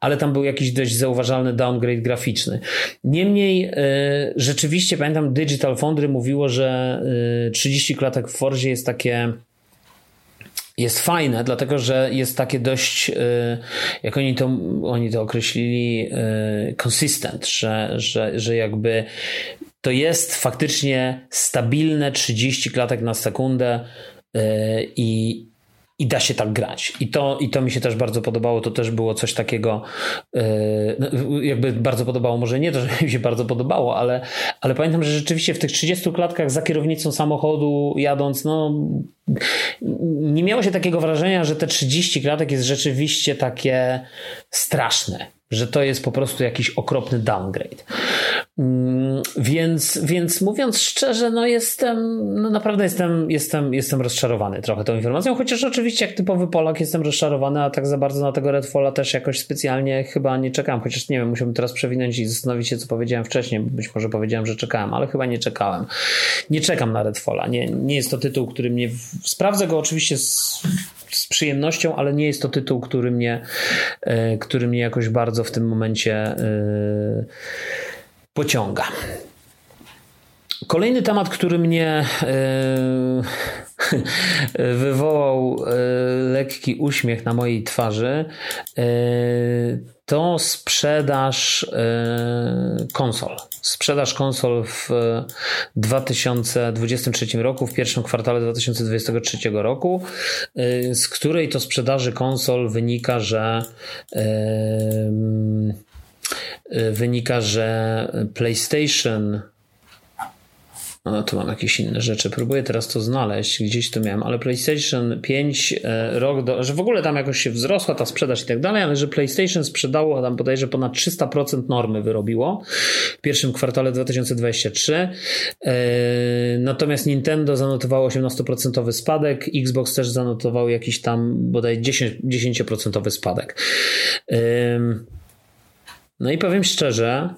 ale tam był jakiś dość zauważalny downgrade graficzny. Niemniej y, rzeczywiście pamiętam Digital Foundry mówiło, że 30 klatek w Forzie jest takie jest fajne, dlatego że jest takie dość, y, jak oni to, oni to określili, y, consistent, że, że, że jakby to jest faktycznie stabilne 30 klatek na sekundę y, i, i da się tak grać. I to, I to mi się też bardzo podobało. To też było coś takiego, yy, jakby bardzo podobało, może nie to, że mi się bardzo podobało, ale, ale pamiętam, że rzeczywiście w tych 30 klatkach za kierownicą samochodu jadąc, no nie miało się takiego wrażenia, że te 30 klatek jest rzeczywiście takie straszne że to jest po prostu jakiś okropny downgrade. Mm, więc, więc mówiąc szczerze, no jestem, no naprawdę jestem, jestem, jestem rozczarowany trochę tą informacją, chociaż oczywiście jak typowy Polak jestem rozczarowany, a tak za bardzo na tego Redfalla też jakoś specjalnie chyba nie czekam, chociaż nie wiem, musiałbym teraz przewinąć i zastanowić się, co powiedziałem wcześniej, być może powiedziałem, że czekałem, ale chyba nie czekałem. Nie czekam na Redfalla, nie, nie jest to tytuł, który mnie, sprawdzę go oczywiście z, z przyjemnością, ale nie jest to tytuł, który mnie, e, który mnie jakoś bardzo w tym momencie e, pociąga. Kolejny temat, który mnie. E, wywołał lekki uśmiech na mojej twarzy, to sprzedaż konsol. Sprzedaż konsol w 2023 roku, w pierwszym kwartale 2023 roku, z której to sprzedaży konsol wynika, że wynika, że PlayStation no tu mam jakieś inne rzeczy. Próbuję teraz to znaleźć, gdzieś to miałem, ale PlayStation 5 e, rok do, że w ogóle tam jakoś się wzrosła ta sprzedaż i tak dalej, ale że PlayStation sprzedało tam bodajże ponad 300% normy wyrobiło w pierwszym kwartale 2023. E, natomiast Nintendo zanotowało 18% spadek, Xbox też zanotował jakiś tam bodaj 10%, 10% spadek. No i powiem szczerze,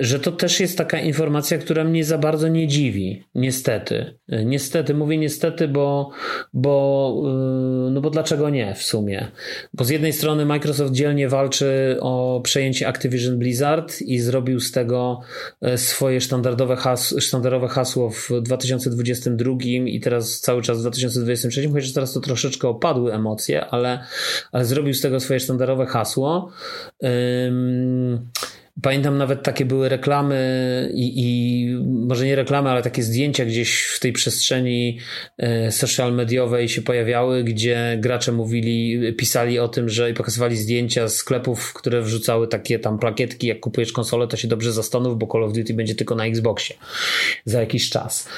że to też jest taka informacja, która mnie za bardzo nie dziwi. Niestety. E, niestety, mówię niestety, bo, bo, e, no bo dlaczego nie w sumie? Bo z jednej strony Microsoft dzielnie walczy o przejęcie Activision Blizzard i zrobił z tego swoje sztandarowe, hasło, sztandarowe hasło w 2022 i teraz cały czas w 2023, chociaż teraz to troszeczkę opadły emocje, ale, ale zrobił z tego swoje sztandarowe hasło. Um, Pamiętam nawet takie były reklamy i, i, może nie reklamy, ale takie zdjęcia gdzieś w tej przestrzeni e, social mediowej się pojawiały, gdzie gracze mówili, pisali o tym, że i pokazywali zdjęcia sklepów, które wrzucały takie tam plakietki, jak kupujesz konsolę, to się dobrze zastanów, bo Call of Duty będzie tylko na Xboxie za jakiś czas.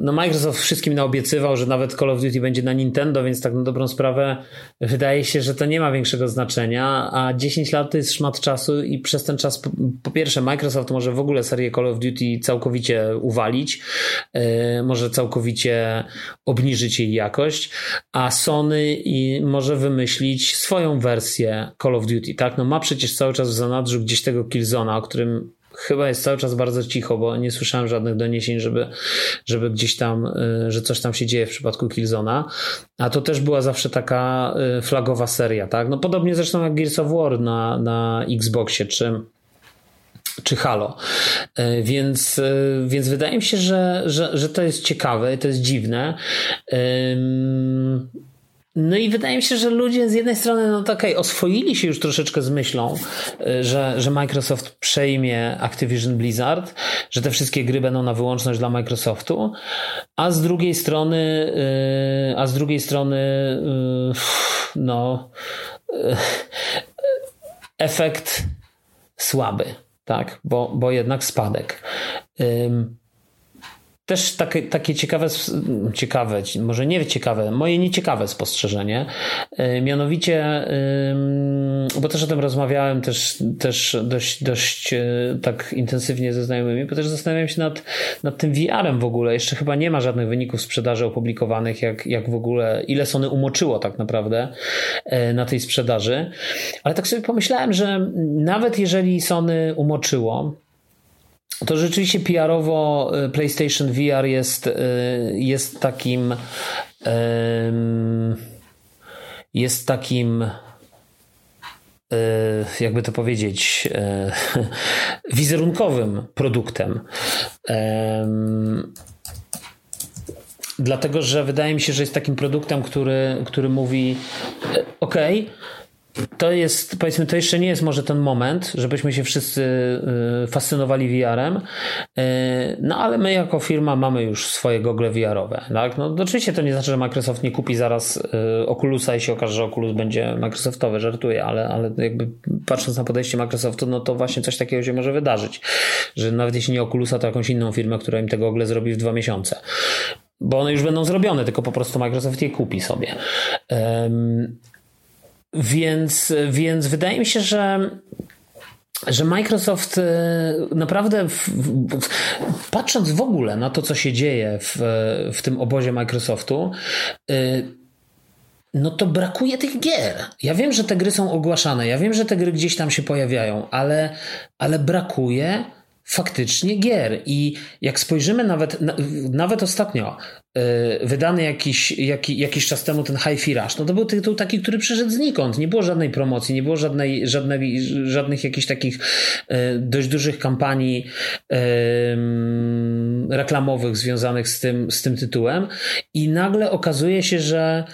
No Microsoft wszystkim naobiecywał, że nawet Call of Duty będzie na Nintendo, więc tak na dobrą sprawę wydaje się, że to nie ma większego znaczenia, a 10 lat to jest szmat czasu i przez ten czas po pierwsze Microsoft może w ogóle serię Call of Duty całkowicie uwalić, może całkowicie obniżyć jej jakość, a Sony może wymyślić swoją wersję Call of Duty, tak? No ma przecież cały czas w zanadrzu gdzieś tego Killzona, o którym chyba jest cały czas bardzo cicho, bo nie słyszałem żadnych doniesień, żeby, żeby gdzieś tam, y, że coś tam się dzieje w przypadku Killzona. A to też była zawsze taka y, flagowa seria, tak? No podobnie zresztą jak Gears of War na, na Xboxie, czy czy Halo. Y, więc, więc wydaje mi się, że, że, że to jest ciekawe, to jest dziwne. No i wydaje mi się, że ludzie z jednej strony, no to okay, oswoili się już troszeczkę z myślą, y, że, że Microsoft przejmie Activision Blizzard, że te wszystkie gry będą na wyłączność dla Microsoftu, a z drugiej strony, y, a z drugiej strony, y, no, efekt słaby, tak, bo, bo jednak spadek też takie, takie ciekawe, ciekawe, może nie ciekawe, moje nieciekawe spostrzeżenie. E, mianowicie, bo też o tym rozmawiałem też, też dość, dość e, tak intensywnie ze znajomymi, bo też zastanawiałem się nad, nad tym VR-em w ogóle. Jeszcze chyba nie ma żadnych wyników sprzedaży opublikowanych, jak, jak w ogóle, ile Sony umoczyło tak naprawdę e, na tej sprzedaży. Ale tak sobie pomyślałem, że nawet jeżeli Sony umoczyło, to rzeczywiście PR-owo y, PlayStation VR jest, y, jest takim jest takim y, jakby to powiedzieć wizerunkowym produktem. Dlatego, że wydaje mi się, że jest takim produktem, który, który mówi: OK, to jest, powiedzmy, to jeszcze nie jest może ten moment, żebyśmy się wszyscy y, fascynowali VR-em, y, no ale my jako firma mamy już swoje gogle VR-owe, tak? No oczywiście to nie znaczy, że Microsoft nie kupi zaraz y, Oculusa i się okaże, że Oculus będzie Microsoftowy, żartuję, ale, ale jakby patrząc na podejście Microsoftu, no to właśnie coś takiego się może wydarzyć, że nawet jeśli nie Oculusa, to jakąś inną firmę, która im tego gogle zrobi w dwa miesiące bo one już będą zrobione, tylko po prostu Microsoft je kupi sobie. Więc, więc wydaje mi się, że że Microsoft e, naprawdę, w, w, patrząc w ogóle na to, co się dzieje w, w tym obozie Microsoftu, e, no to brakuje tych gier. Ja wiem, że te gry są ogłaszane, ja wiem, że te gry gdzieś tam się pojawiają, ale, ale brakuje faktycznie gier. I jak spojrzymy nawet, nawet ostatnio, yy, wydany jakiś, jaki, jakiś czas temu ten High Rush, no to był tytuł taki, który przyszedł znikąd. Nie było żadnej promocji, nie było żadnej, żadnej, żadnych jakichś takich yy, dość dużych kampanii yy, reklamowych związanych z tym, z tym tytułem i nagle okazuje się, że,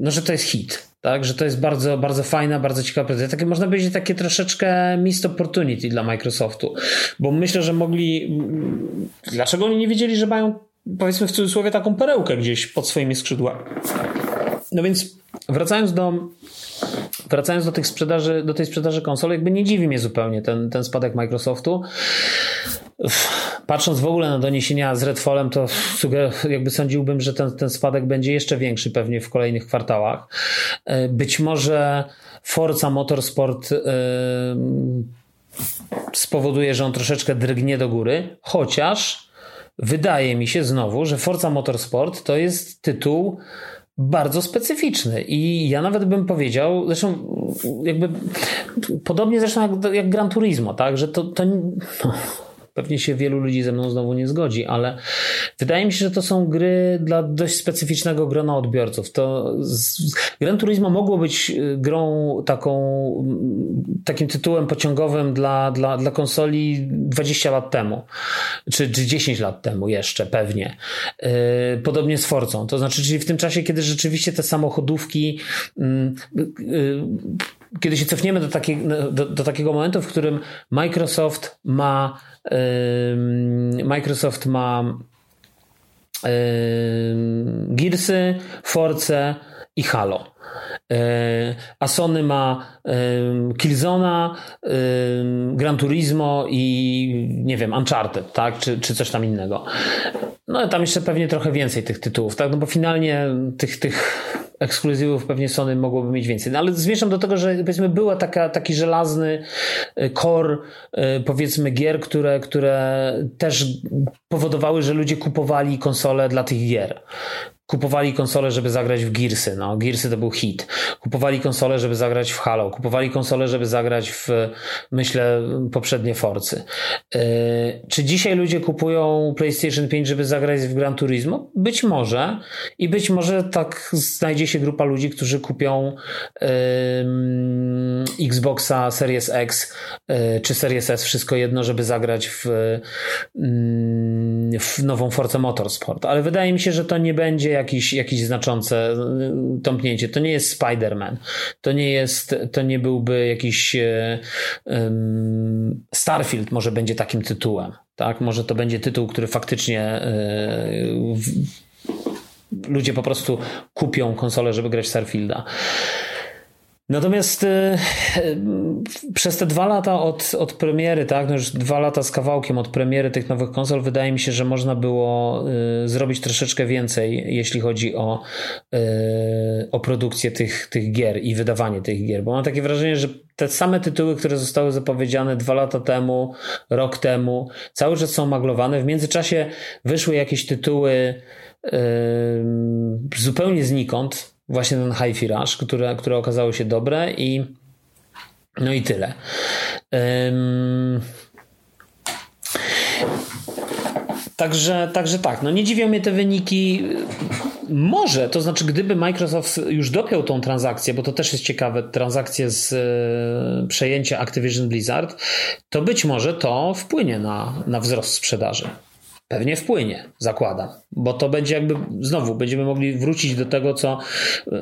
no, że to jest hit. Tak, że to jest bardzo, bardzo fajna, bardzo ciekawa prezentacja. Takie, można powiedzieć, takie troszeczkę missed opportunity dla Microsoftu, bo myślę, że mogli. Dlaczego oni nie wiedzieli, że mają, powiedzmy w cudzysłowie, taką perełkę gdzieś pod swoimi skrzydłami? No więc wracając do wracając do tych sprzedaży, do tej sprzedaży konsol, jakby nie dziwi mnie zupełnie ten, ten spadek Microsoftu. Patrząc w ogóle na doniesienia z Redfallem, to jakby sądziłbym, że ten, ten spadek będzie jeszcze większy pewnie w kolejnych kwartałach. E, być może Forza Motorsport yy, spowoduje, że on troszeczkę drgnie do góry, chociaż wydaje mi się znowu, że Forza Motorsport to jest tytuł bardzo specyficzny. I ja nawet bym powiedział, zresztą jakby podobnie zresztą jak, jak Gran Turismo, tak, że to, to no, Pewnie się wielu ludzi ze mną znowu nie zgodzi, ale wydaje mi się, że to są gry dla dość specyficznego grona odbiorców. To z, Gran Turismo mogło być y, grą taką, takim tytułem pociągowym dla, dla, dla konsoli 20 lat temu, czy, czy 10 lat temu jeszcze pewnie. Yy, podobnie z Forcą. To znaczy, czyli w tym czasie, kiedy rzeczywiście te samochodówki yy, yy, kiedy się cofniemy do, takiej, do, do, takiego momentu, w którym Microsoft ma Microsoft ma Gearsy, Force i Halo. E, a Sony ma Killzona, Gran Turismo i nie wiem, Uncharted, tak? Czy, czy coś tam innego. No tam jeszcze pewnie trochę więcej tych tytułów, tak? No bo finalnie tych, tych ekskluzywów pewnie Sony mogłoby mieć więcej. No ale zmierzam do tego, że powiedzmy była taka, taki żelazny core e, powiedzmy gier, które, które też powodowały, że ludzie kupowali konsole dla tych gier. Kupowali konsole, żeby zagrać w Gearsy. No, Gearsy to był hit. Kupowali konsole, żeby zagrać w Halo. Kupowali konsole, żeby zagrać w, myślę, poprzednie Forcy. Yy, czy dzisiaj ludzie kupują PlayStation 5, żeby zagrać w Gran Turismo? Być może. I być może tak znajdzie się grupa ludzi, którzy kupią Xboxa Series X yy, czy Series S, wszystko jedno, żeby zagrać w, w nową Force Motorsport. Ale wydaje mi się, że to nie będzie jakieś, jakieś znaczące y, tąpnięcie. To nie jest Spider-Man. To nie jest, to nie byłby jakiś um, Starfield może będzie takim tytułem. Tak? Może to będzie tytuł, który faktycznie y, ludzie po prostu kupią konsolę, żeby grać Starfielda. Natomiast y, y, przez te dwa lata od, od premiery, tak, no już dwa lata z kawałkiem od premiery tych nowych konsol, wydaje mi się, że można było y, zrobić troszeczkę więcej, jeśli chodzi o, o produkcję tych, tych gier i wydawanie tych gier. Bo mam takie wrażenie, że te same tytuły, które zostały zapowiedziane dwa lata temu, rok temu, cały czas są maglowane. W międzyczasie wyszły jakieś tytuły zupełnie znikąd, właśnie ten Hi-Fi Rush, które, które okazało się dobre i no i tyle. Um, Także, także tak, no nie dziwią mnie te wyniki. Może, to znaczy, gdyby Microsoft już dopiął tą transakcję, bo to też jest ciekawe, transakcję z e, przejęcia Activision Blizzard, to być może to wpłynie na, na wzrost sprzedaży. Pewnie wpłynie, zakładam, bo to będzie jakby znowu będziemy mogli wrócić do tego, co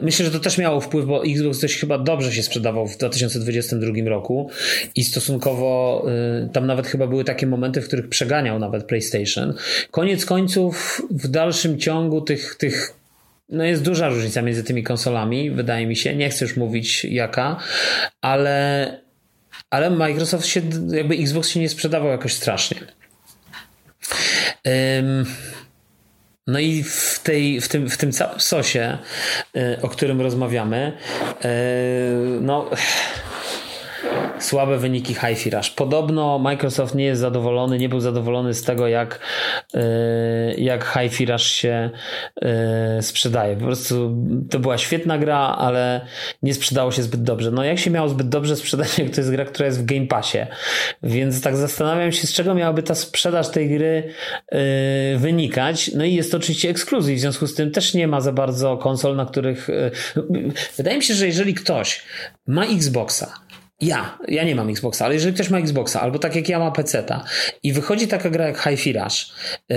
myślę, że to też miało wpływ, bo Xbox dość chyba dobrze się sprzedawał w 2022 roku i stosunkowo y, tam nawet chyba były takie momenty, w których przeganiał nawet PlayStation. Koniec końców w dalszym ciągu tych, tych no jest duża różnica między tymi konsolami, wydaje mi się. Nie chcę już mówić jaka, ale, ale Microsoft się, jakby Xbox się nie sprzedawał jakoś strasznie. No i w, tej, w, tym, w tym całym sosie, y, o którym rozmawiamy, y, no słabe wyniki HiFi Rush. Podobno Microsoft nie jest zadowolony, nie był zadowolony z tego, jak, e, jak Rush się e, sprzedaje. Po prostu to była świetna gra, ale nie sprzedało się zbyt dobrze. No jak się miało zbyt dobrze sprzedać, jak to jest gra, która jest w Game Passie. Więc tak zastanawiam się, z czego miałaby ta sprzedaż tej gry e, wynikać. No i jest to oczywiście ekskluzyw, w związku z tym też nie ma za bardzo konsol, na których... Wydaje mi się, że jeżeli ktoś ma Xboxa, ja, ja nie mam Xboxa, ale jeżeli ktoś ma Xboxa, albo tak jak ja ma PC-ta i wychodzi taka gra jak Hi-Fi Rush yy,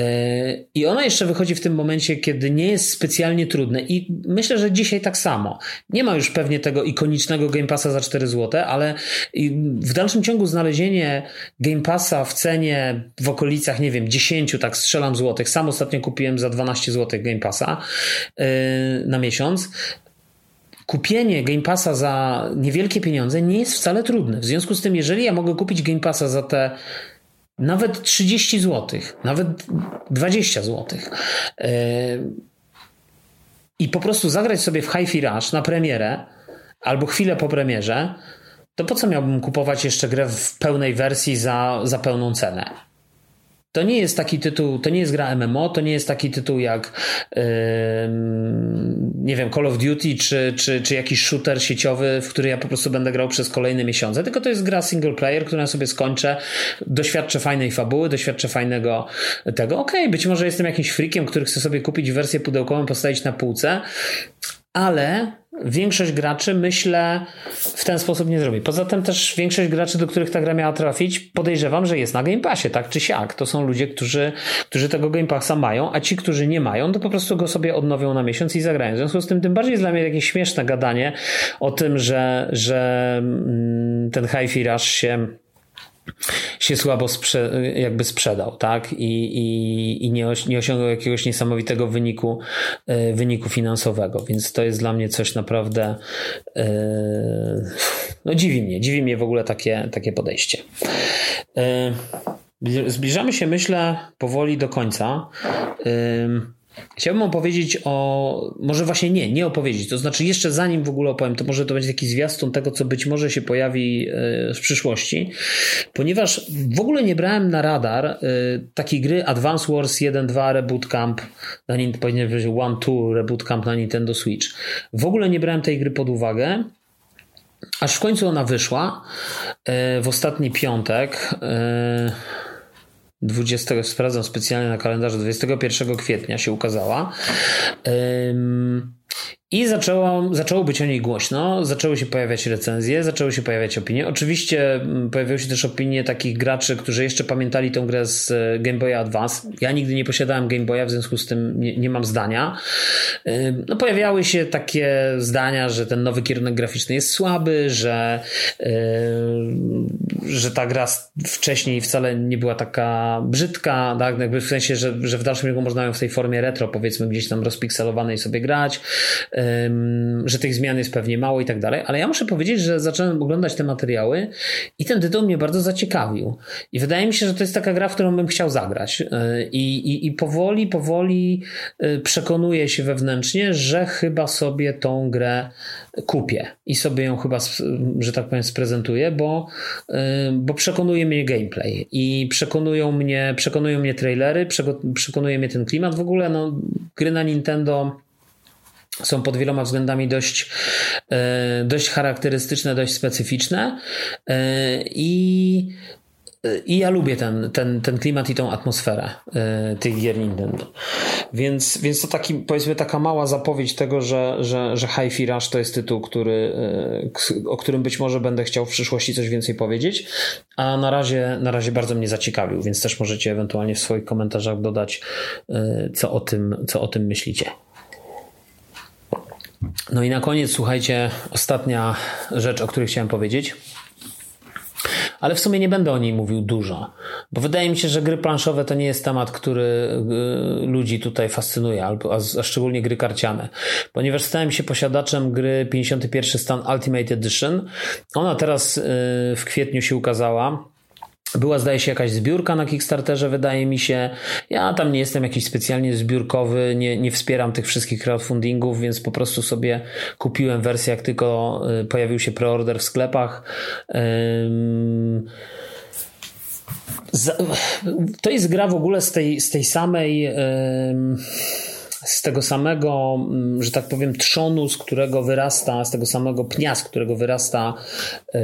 i ona jeszcze wychodzi w tym momencie, kiedy nie jest specjalnie trudne i myślę, że dzisiaj tak samo. Nie ma już pewnie tego ikonicznego Game Passa za 4 zł, ale w dalszym ciągu znalezienie Game Passa w cenie w okolicach, nie wiem, 10, tak strzelam złotych. Sam ostatnio kupiłem za 12 zł Game Passa yy, na miesiąc kupienie Game Passa za niewielkie pieniądze nie jest wcale trudne. W związku z tym, jeżeli ja mogę kupić Game Passa za te nawet 30 zł, nawet 20 zł yy, i po prostu zagrać sobie w Hi-Fi Rush na premierę albo chwilę po premierze, to po co miałbym kupować jeszcze grę w pełnej wersji za, za pełną cenę? To nie jest taki tytuł, to nie jest gra MMO, to nie jest taki tytuł jak yy, nie wiem, Call of Duty czy, czy, czy jakiś shooter sieciowy, w który ja po prostu będę grał przez kolejne miesiące, tylko to jest gra single player, którą ja sobie skończę, doświadczę fajnej fabuły, doświadczę fajnego tego. Okej, okay, być może jestem jakimś freakiem, który chce sobie kupić wersję pudełkową, postawić na półce, ale większość graczy, myślę, w ten sposób nie zrobi. Poza tym też większość graczy, do których ta gra miała trafić, podejrzewam, że jest na Game Passie, tak czy siak. To są ludzie, którzy, którzy tego Game Passa mają, a ci, którzy nie mają, to po prostu go sobie odnowią na miesiąc i zagrają. W związku z tym, tym bardziej jest dla mnie jakieś śmieszne gadanie o tym, że, że mm, ten Hi-Fi Rush się się słabo sprze jakby sprzedał, tak? I, i, i nie, nie osiągnął jakiegoś niesamowitego wyniku, yy, wyniku finansowego, więc to jest dla mnie coś naprawdę yy, no dziwi mnie, dziwi mnie w ogóle takie, takie podejście. Yy, zbliżamy się, myślę, powoli do końca. Chciałbym opowiedzieć o, może właśnie nie, nie opowiedzieć, to znaczy jeszcze zanim w ogóle opowiem, to może to będzie taki zwiastun tego, co być może się pojawi e, w przyszłości, ponieważ w ogóle nie brałem na radar e, takiej gry Advance Wars 1.2 Reboot Camp, na, powinien być 1.2 Reboot Camp na Nintendo Switch. W ogóle nie brałem tej gry pod uwagę, aż w końcu ona wyszła e, w ostatni piątek 20, sprawdzam specjalnie na kalendarzu, 21 kwietnia się ukazała. I zaczęło, zaczęło być o niej głośno, zaczęły się pojawiać recenzje, zaczęły się pojawiać opinie. Oczywiście mm, pojawiły się też opinie takich graczy, którzy jeszcze pamiętali tę grę z e, Game Boy Advance. Ja nigdy nie posiadałem Game Boya, w związku z tym nie, nie mam zdania. No, pojawiały się takie zdania, że ten nowy kierunek graficzny jest słaby, że, że ta gra wcześniej wcale nie była taka brzydka, tak? Jakby w sensie, że, że w dalszym ciągu można ją w tej formie retro, powiedzmy, gdzieś tam rozpikselowanej sobie grać. Że tych zmian jest pewnie mało i tak dalej, ale ja muszę powiedzieć, że zacząłem oglądać te materiały i ten tytuł mnie bardzo zaciekawił. I wydaje mi się, że to jest taka gra, w którą bym chciał zagrać. E, I, i, i powoli, powoli e, przekonuję się wewnętrznie, że chyba sobie tą grę kupię i sobie ją chyba, że tak powiem, sprezentuję, bo, e, bo przekonuje mnie gameplay i przekonują mnie, przekonują mnie trailery, przekonuje mnie ten klimat. W ogóle no, gry na Nintendo są pod wieloma względami dość, e, dość charakterystyczne, dość specyficzne e, i i ja lubię ten, ten, ten klimat i tą atmosferę y, tych gier Nintendo. Więc, więc to taki, powiedzmy, taka mała zapowiedź tego, że, że, że Hi-Fi Rush to jest tytuł, który, o którym być może będę chciał w przyszłości coś więcej powiedzieć, a na razie, na razie bardzo mnie zaciekawił, więc też możecie ewentualnie w swoich komentarzach dodać, co o tym, co o tym myślicie. No i na koniec, słuchajcie, ostatnia rzecz, o której chciałem powiedzieć. Ale w sumie nie będę o niej mówił dużo, bo wydaje mi się, że gry planszowe to nie jest temat, który y, ludzi tutaj fascynuje, albo, a szczególnie gry karciane, ponieważ stałem się posiadaczem gry 51 stan Ultimate Edition. Ona teraz y, w kwietniu się ukazała. Była, zdaje się, jakaś zbiórka na Kickstarterze, wydaje mi się. Ja tam nie jestem jakiś specjalnie zbiórkowy, nie, nie wspieram tych wszystkich crowdfundingów, więc po prostu sobie kupiłem wersję, jak tylko y, pojawił się preorder w sklepach. To jest gra w ogóle z tej, z tej samej z tego samego, mm, że tak powiem, trzonu, z którego wyrasta, z tego samego pnia, z którego wyrasta, yy,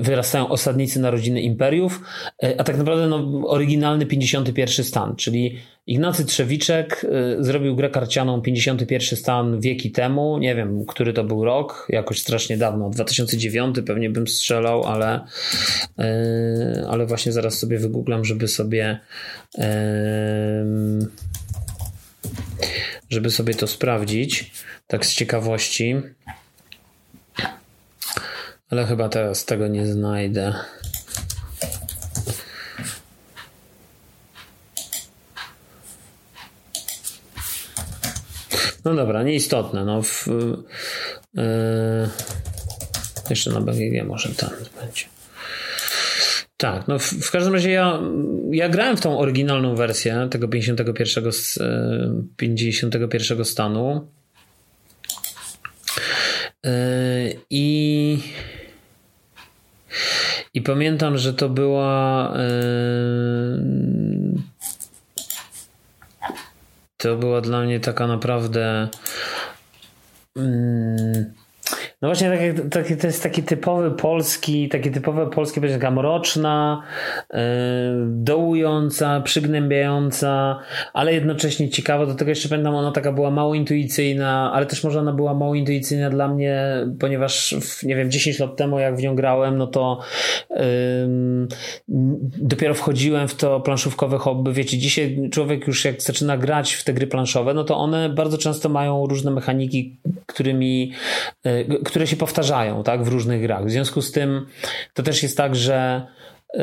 wyrastają osadnicy narodziny imperiów, yy, a tak naprawdę no, oryginalny 51 stan, czyli Ignacy Trzewiczek y, zrobił grę karcianą 51 stan wieki temu. Nie wiem, który to był rok, jakoś strasznie dawno. 2009 pewnie bym strzelał, ale, ale właśnie zaraz sobie wygooglam, żeby sobie żeby sobie to sprawdzić, tak z ciekawości. Ale chyba teraz tego nie znajdę. No dobra, nieistotne. No w, yy, jeszcze na BGG może tam będzie. Tak, no w, w, każdym razie ja, ja grałem w tą oryginalną wersję tego 51, 51 stanu. Yy, I i pamiętam, że to była yy, to była dla mnie taka naprawdę. Mm, no właśnie, tak, tak, to jest taki typowy polski, takie typowe polskie, taka mroczna, yy, dołująca, przygnębiająca, ale jednocześnie ciekawa. Do tego jeszcze pamiętam, ona taka była mało intuicyjna, ale też może ona była mało intuicyjna dla mnie, ponieważ nie wiem, 10 lat temu jak w nią grałem, no to dopiero wchodziłem w to planszówkowe hobby. Wiecie, dzisiaj człowiek już jak zaczyna grać w te gry planszowe, no to one bardzo często mają różne mechaniki, którymi yy, które się powtarzają tak, w różnych grach. W związku z tym to też jest tak, że, yy,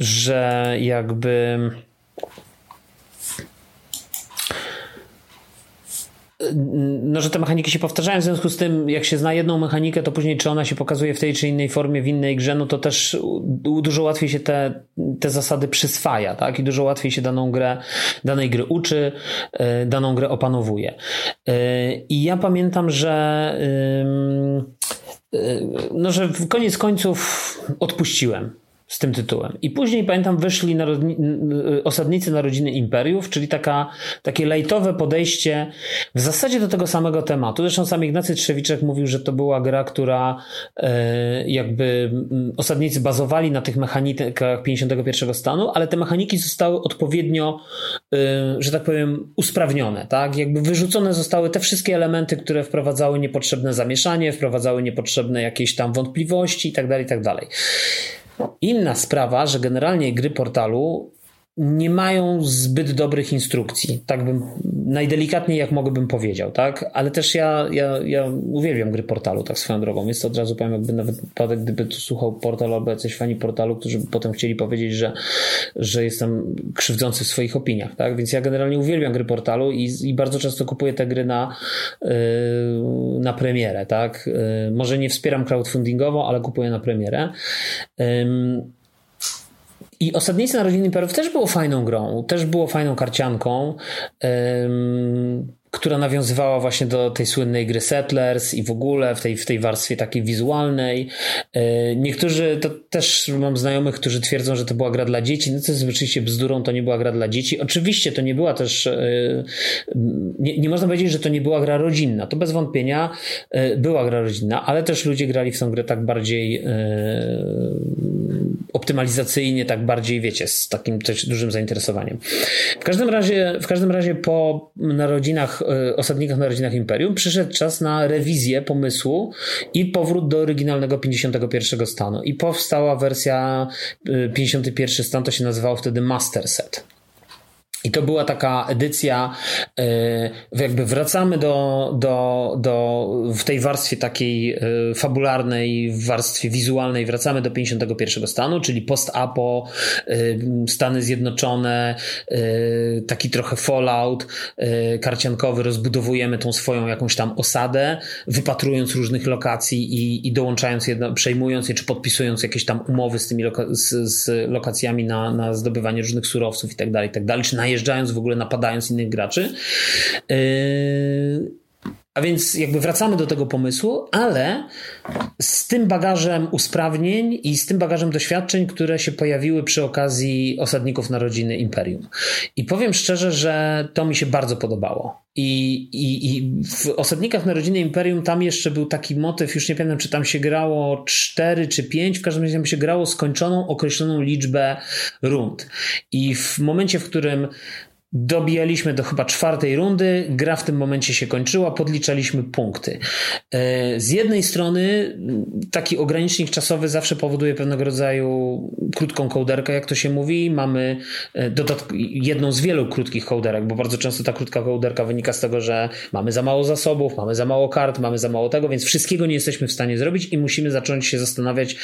że jakby no, że te mechaniki się powtarzają, w związku z tym, jak się zna jedną mechanikę, to później, czy ona się pokazuje w tej czy innej formie w innej grze, no to też dużo łatwiej się te, te zasady przyswaja, tak? I dużo łatwiej się daną grę, danej gry uczy, e, daną grę opanowuje. E, I ja pamiętam, że e, no, że koniec końców odpuściłem z tym tytułem. I później pamiętam wyszli narodni, osadnicy narodziny imperiów, czyli taka, takie lejtowe podejście w zasadzie do tego samego tematu. Zresztą sam Ignacy Trzewiczek mówił, że to była gra, która e, jakby osadnicy bazowali na tych mechanikach 51 stanu, ale te mechaniki zostały odpowiednio, e, że tak powiem, usprawnione, tak? Jakby wyrzucone zostały te wszystkie elementy, które wprowadzały niepotrzebne zamieszanie, wprowadzały niepotrzebne jakieś tam wątpliwości itd., tak itd. Inna sprawa, że generalnie gry portalu nie mają zbyt dobrych instrukcji. Tak bym najdelikatniej jak mogłbym powiedział, tak? Ale też ja, ja, ja uwielbiam gry portalu, tak swoją drogą. Jest to od razu powiem, jakby nawet wypadek, gdyby tu słuchał portalu albo jacyś fani portalu, którzy by potem chcieli powiedzieć, że, że jestem krzywdzący w swoich opiniach, tak? Więc ja generalnie uwielbiam gry portalu i, i bardzo często kupuję te gry na, yy, na premierę, tak? Yy, może nie wspieram crowdfundingowo, ale kupuję na premierę. Yy, i Osadnicy Narodziny Perów też było fajną grą, też było fajną karcianką która nawiązywała właśnie do tej słynnej gry Settlers i w ogóle w tej, w tej warstwie takiej wizualnej. E, niektórzy, to też mam znajomych, którzy twierdzą, że to była gra dla dzieci. No co jest oczywiście bzdurą, to nie była gra dla dzieci. Oczywiście to nie była też, e, nie, nie można powiedzieć, że to nie była gra rodzinna. To bez wątpienia e, była gra rodzinna, ale też ludzie grali w tę grę tak bardziej optymalizacyjnie, tak bardziej, wiecie, z takim też dużym zainteresowaniem. W każdym razie, w każdym razie po narodzinach rodzinach, osadnikach na rodzinach Imperium, przyszedł czas na rewizję pomysłu i powrót do oryginalnego 51 stanu. I powstała wersja 51 stan, to się nazywało wtedy Master Set. I to była taka edycja, e, jakby wracamy do, do, do, w tej warstwie takiej e, fabularnej, w warstwie wizualnej, wracamy do 51 stanu, czyli post-apo, e, Stany Zjednoczone, taki trochę fallout karciankowy, rozbudowujemy tą swoją jakąś tam osadę, wypatrując różnych lokacji i, i dołączając jedno, przejmując je, czy podpisując jakieś tam umowy z tymi loka z, z lokacjami na, na zdobywanie różnych surowców i tak dalej, i tak dalej, czy najeżdżając w ogóle, napadając innych graczy. Yy, A więc jakby wracamy do tego pomysłu, ale z tym bagażem usprawnień i z tym bagażem doświadczeń, które się pojawiły przy okazji osadników narodziny Imperium. I powiem szczerze, że to mi się bardzo podobało. I, i, I w Osadnikach Narodziny Imperium tam jeszcze był taki motyw, już nie pamiętam, czy tam się grało 4 czy 5, w każdym razie tam się grało skończoną, określoną liczbę rund. I w momencie, w którym Dobijaliśmy do chyba czwartej rundy, gra w tym momencie się kończyła, podliczaliśmy punkty. E, z jednej strony taki ogranicznik czasowy zawsze powoduje pewnego rodzaju krótką kołderkę, jak to się mówi. Mamy e, jedną z wielu krótkich kołderek, bo bardzo często ta krótka kołderka wynika z tego, że mamy za mało zasobów, mamy za mało kart, mamy za mało tego, więc wszystkiego nie jesteśmy w stanie zrobić i musimy zacząć się zastanawiać,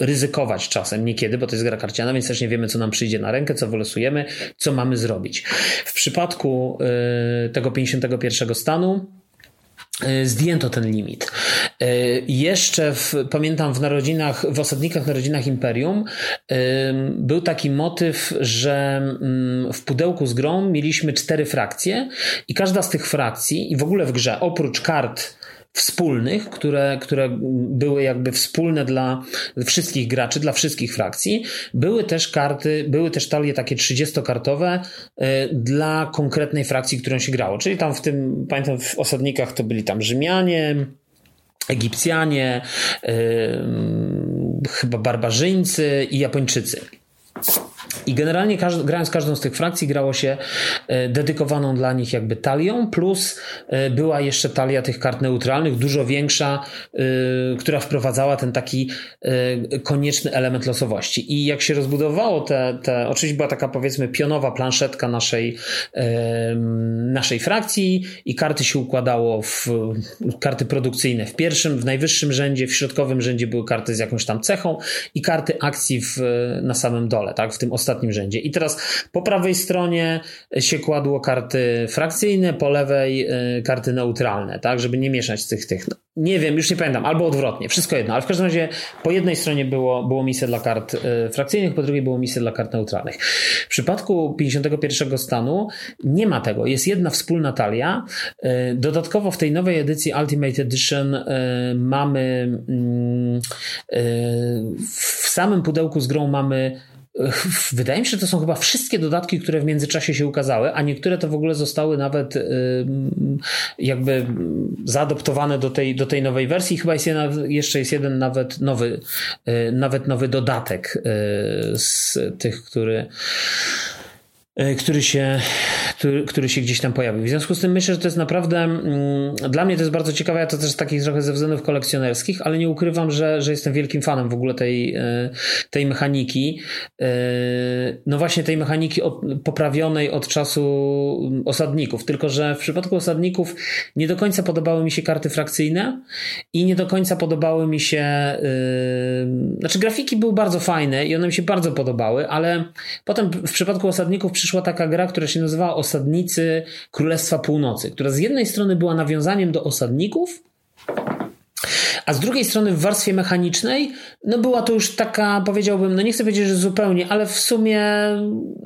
ryzykować czasem, niekiedy, bo to jest gra karciana, więc też nie wiemy, co nam przyjdzie na rękę, co wylosujemy, co mamy zrobić. W przypadku y, tego 51 stanu, y, Zdjęto ten limit. Y, jeszcze w, pamiętam w narodzinach, w osadnikach narodzinach Imperium był taki motyw, że mm, w pudełku z grą mieliśmy cztery frakcje i każda z tych frakcji i w ogóle w grze oprócz kart wspólnych, które, które były jakby wspólne dla wszystkich graczy, dla wszystkich frakcji. Były też karty, były też talie takie 30-kartowe e, dla konkretnej frakcji, którą się grało. Czyli tam w tym, pamiętam w osadnikach to byli tam Rzymianie, Egipcjanie, yy, chyba barbarzyńcy i Japończycy. I generalnie grając każdą z tych frakcji grało się e, dedykowaną dla nich jakby talią, plus e, była jeszcze talia tych kart neutralnych, dużo większa, e, która wprowadzała ten taki konieczny element losowości. I jak się rozbudowało te, te oczywiście była taka powiedzmy pionowa planszetka naszej, naszej frakcji i karty się układało w karty produkcyjne w pierwszym, w najwyższym rzędzie, w środkowym rzędzie były karty z jakąś tam cechą i karty akcji w, na samym dole, tak, w tym ostatnim rzędzie. I teraz po prawej stronie się kładło karty frakcyjne, po lewej y, karty neutralne, tak, żeby nie mieszać tych, tych. No, nie wiem, już nie pamiętam, albo odwrotnie, wszystko jedno, ale w każdym razie po jednej stronie było, było miejsce dla kart y, frakcyjnych, po drugiej było miejsce dla kart neutralnych. W przypadku 51 stanu nie ma tego, jest jedna wspólna talia. Y, dodatkowo w tej nowej edycji Ultimate Edition mamy mm, w samym pudełku z grą mamy Wydaje mi się, że to są chyba wszystkie dodatki, które w międzyczasie się ukazały, a niektóre to w ogóle zostały nawet jakby zaadoptowane do tej, do tej nowej wersji. Chyba jest jeden, jeszcze jest jeden nawet nowy, y, nawet nowy dodatek y, z tych, który który się, który, który się gdzieś tam pojawił. W związku z tym myślę, że to jest naprawdę, mm, dla mnie to jest bardzo ciekawe, ja to też takich trochę ze względów kolekcjonerskich, ale nie ukrywam, że, że jestem wielkim fanem w ogóle tej, e, tej mechaniki. E, no właśnie tej mechaniki poprawionej od czasu osadników, tylko że w przypadku osadników nie do końca podobały mi się karty frakcyjne i nie do końca podobały mi się, znaczy grafiki były bardzo fajne i one mi się bardzo podobały, ale potem w przypadku osadników przyszła taka gra, która się nazywała Osadnicy Królestwa Północy, która z jednej strony była nawiązaniem do osadników, a z drugiej strony w warstwie mechanicznej, no była to już taka, powiedziałbym, no nie chcę powiedzieć, że zupełnie, ale w sumie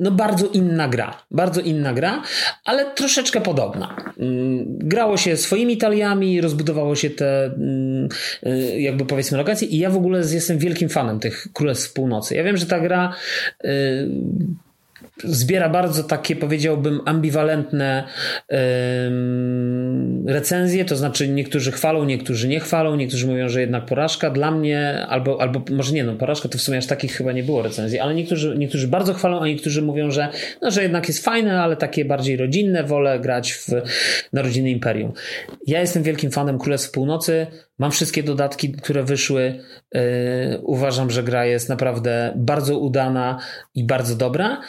no bardzo inna gra. Bardzo inna gra, ale troszeczkę podobna. Mm, grało się swoimi taliami, rozbudowało się te mm, y, jakby powiedzmy lokacje i ja w ogóle jestem wielkim fanem tych Królestw Północy. Ja wiem, że ta gra y, zbiera bardzo takie, powiedziałbym, ambiwalentne recenzje, to znaczy niektórzy chwalą, niektórzy nie chwalą, niektórzy mówią, że jednak porażka. Dla mnie, albo, albo może nie, no porażka to w sumie aż takich chyba nie było recenzji, ale niektórzy, niektórzy bardzo chwalą, a niektórzy mówią, że, no, że jednak jest fajne, ale takie bardziej rodzinne, wolę grać w Narodziny Imperium. Ja jestem wielkim fanem Królestw Północy, Mam wszystkie dodatki, które wyszły. Yy, uważam, że gra jest naprawdę bardzo udana i bardzo dobra.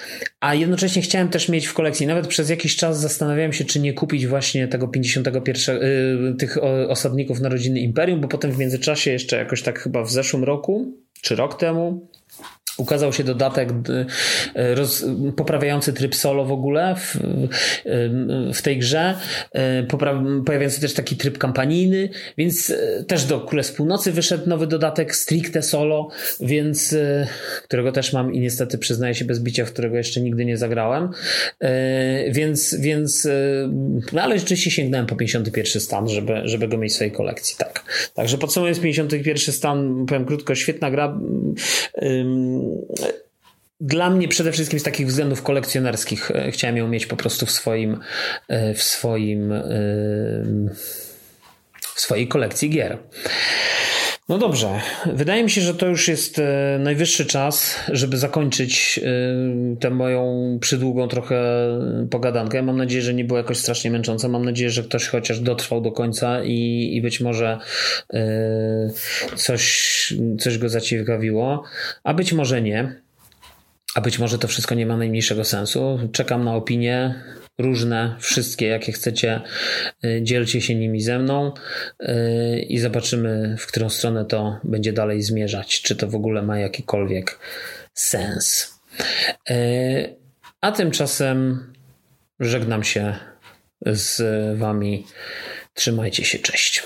A jednocześnie chciałem też mieć w kolekcji. Nawet przez jakiś czas zastanawiałem się, czy nie kupić właśnie tego 51, yy, tych osadników Narodziny Imperium, bo potem w międzyczasie, jeszcze jakoś tak chyba w zeszłym roku, czy rok temu, ukazał się dodatek roz, poprawiający tryb solo w ogóle w, w tej grze. Popra pojawiający też taki tryb kampanijny, więc też do Królestw Północy wyszedł nowy dodatek stricte solo, więc którego też mam i niestety przyznaję się bez bicia, w którego jeszcze nigdy nie zagrałem. Więc, więc no ale rzeczywiście sięgnąłem po 51 stan, żeby, żeby go mieć w swojej kolekcji. Tak. Także podsumowując 51 stan, powiem krótko, świetna gra. Dla mnie przede wszystkim z takich względów kolekcjonerskich e, chciałem ją mieć po prostu w swoim e, w swoim w swojej kolekcji gier. No dobrze, wydaje mi się, że to już jest e, najwyższy czas, żeby zakończyć e, tę moją przydługą trochę pogadankę. Mam nadzieję, że nie było jakoś strasznie męczące. Mam nadzieję, że ktoś chociaż dotrwał do końca i, i być może e, coś, coś go zaciekawiło, a być może nie. A być może to wszystko nie ma najmniejszego sensu. Czekam na opinie różne, wszystkie, jakie chcecie. Y, dzielcie się nimi ze mną y, i zobaczymy, w którą stronę to będzie dalej zmierzać. Czy to w ogóle ma jakikolwiek sens. Y, a tymczasem żegnam się z Wami. Trzymajcie się, cześć.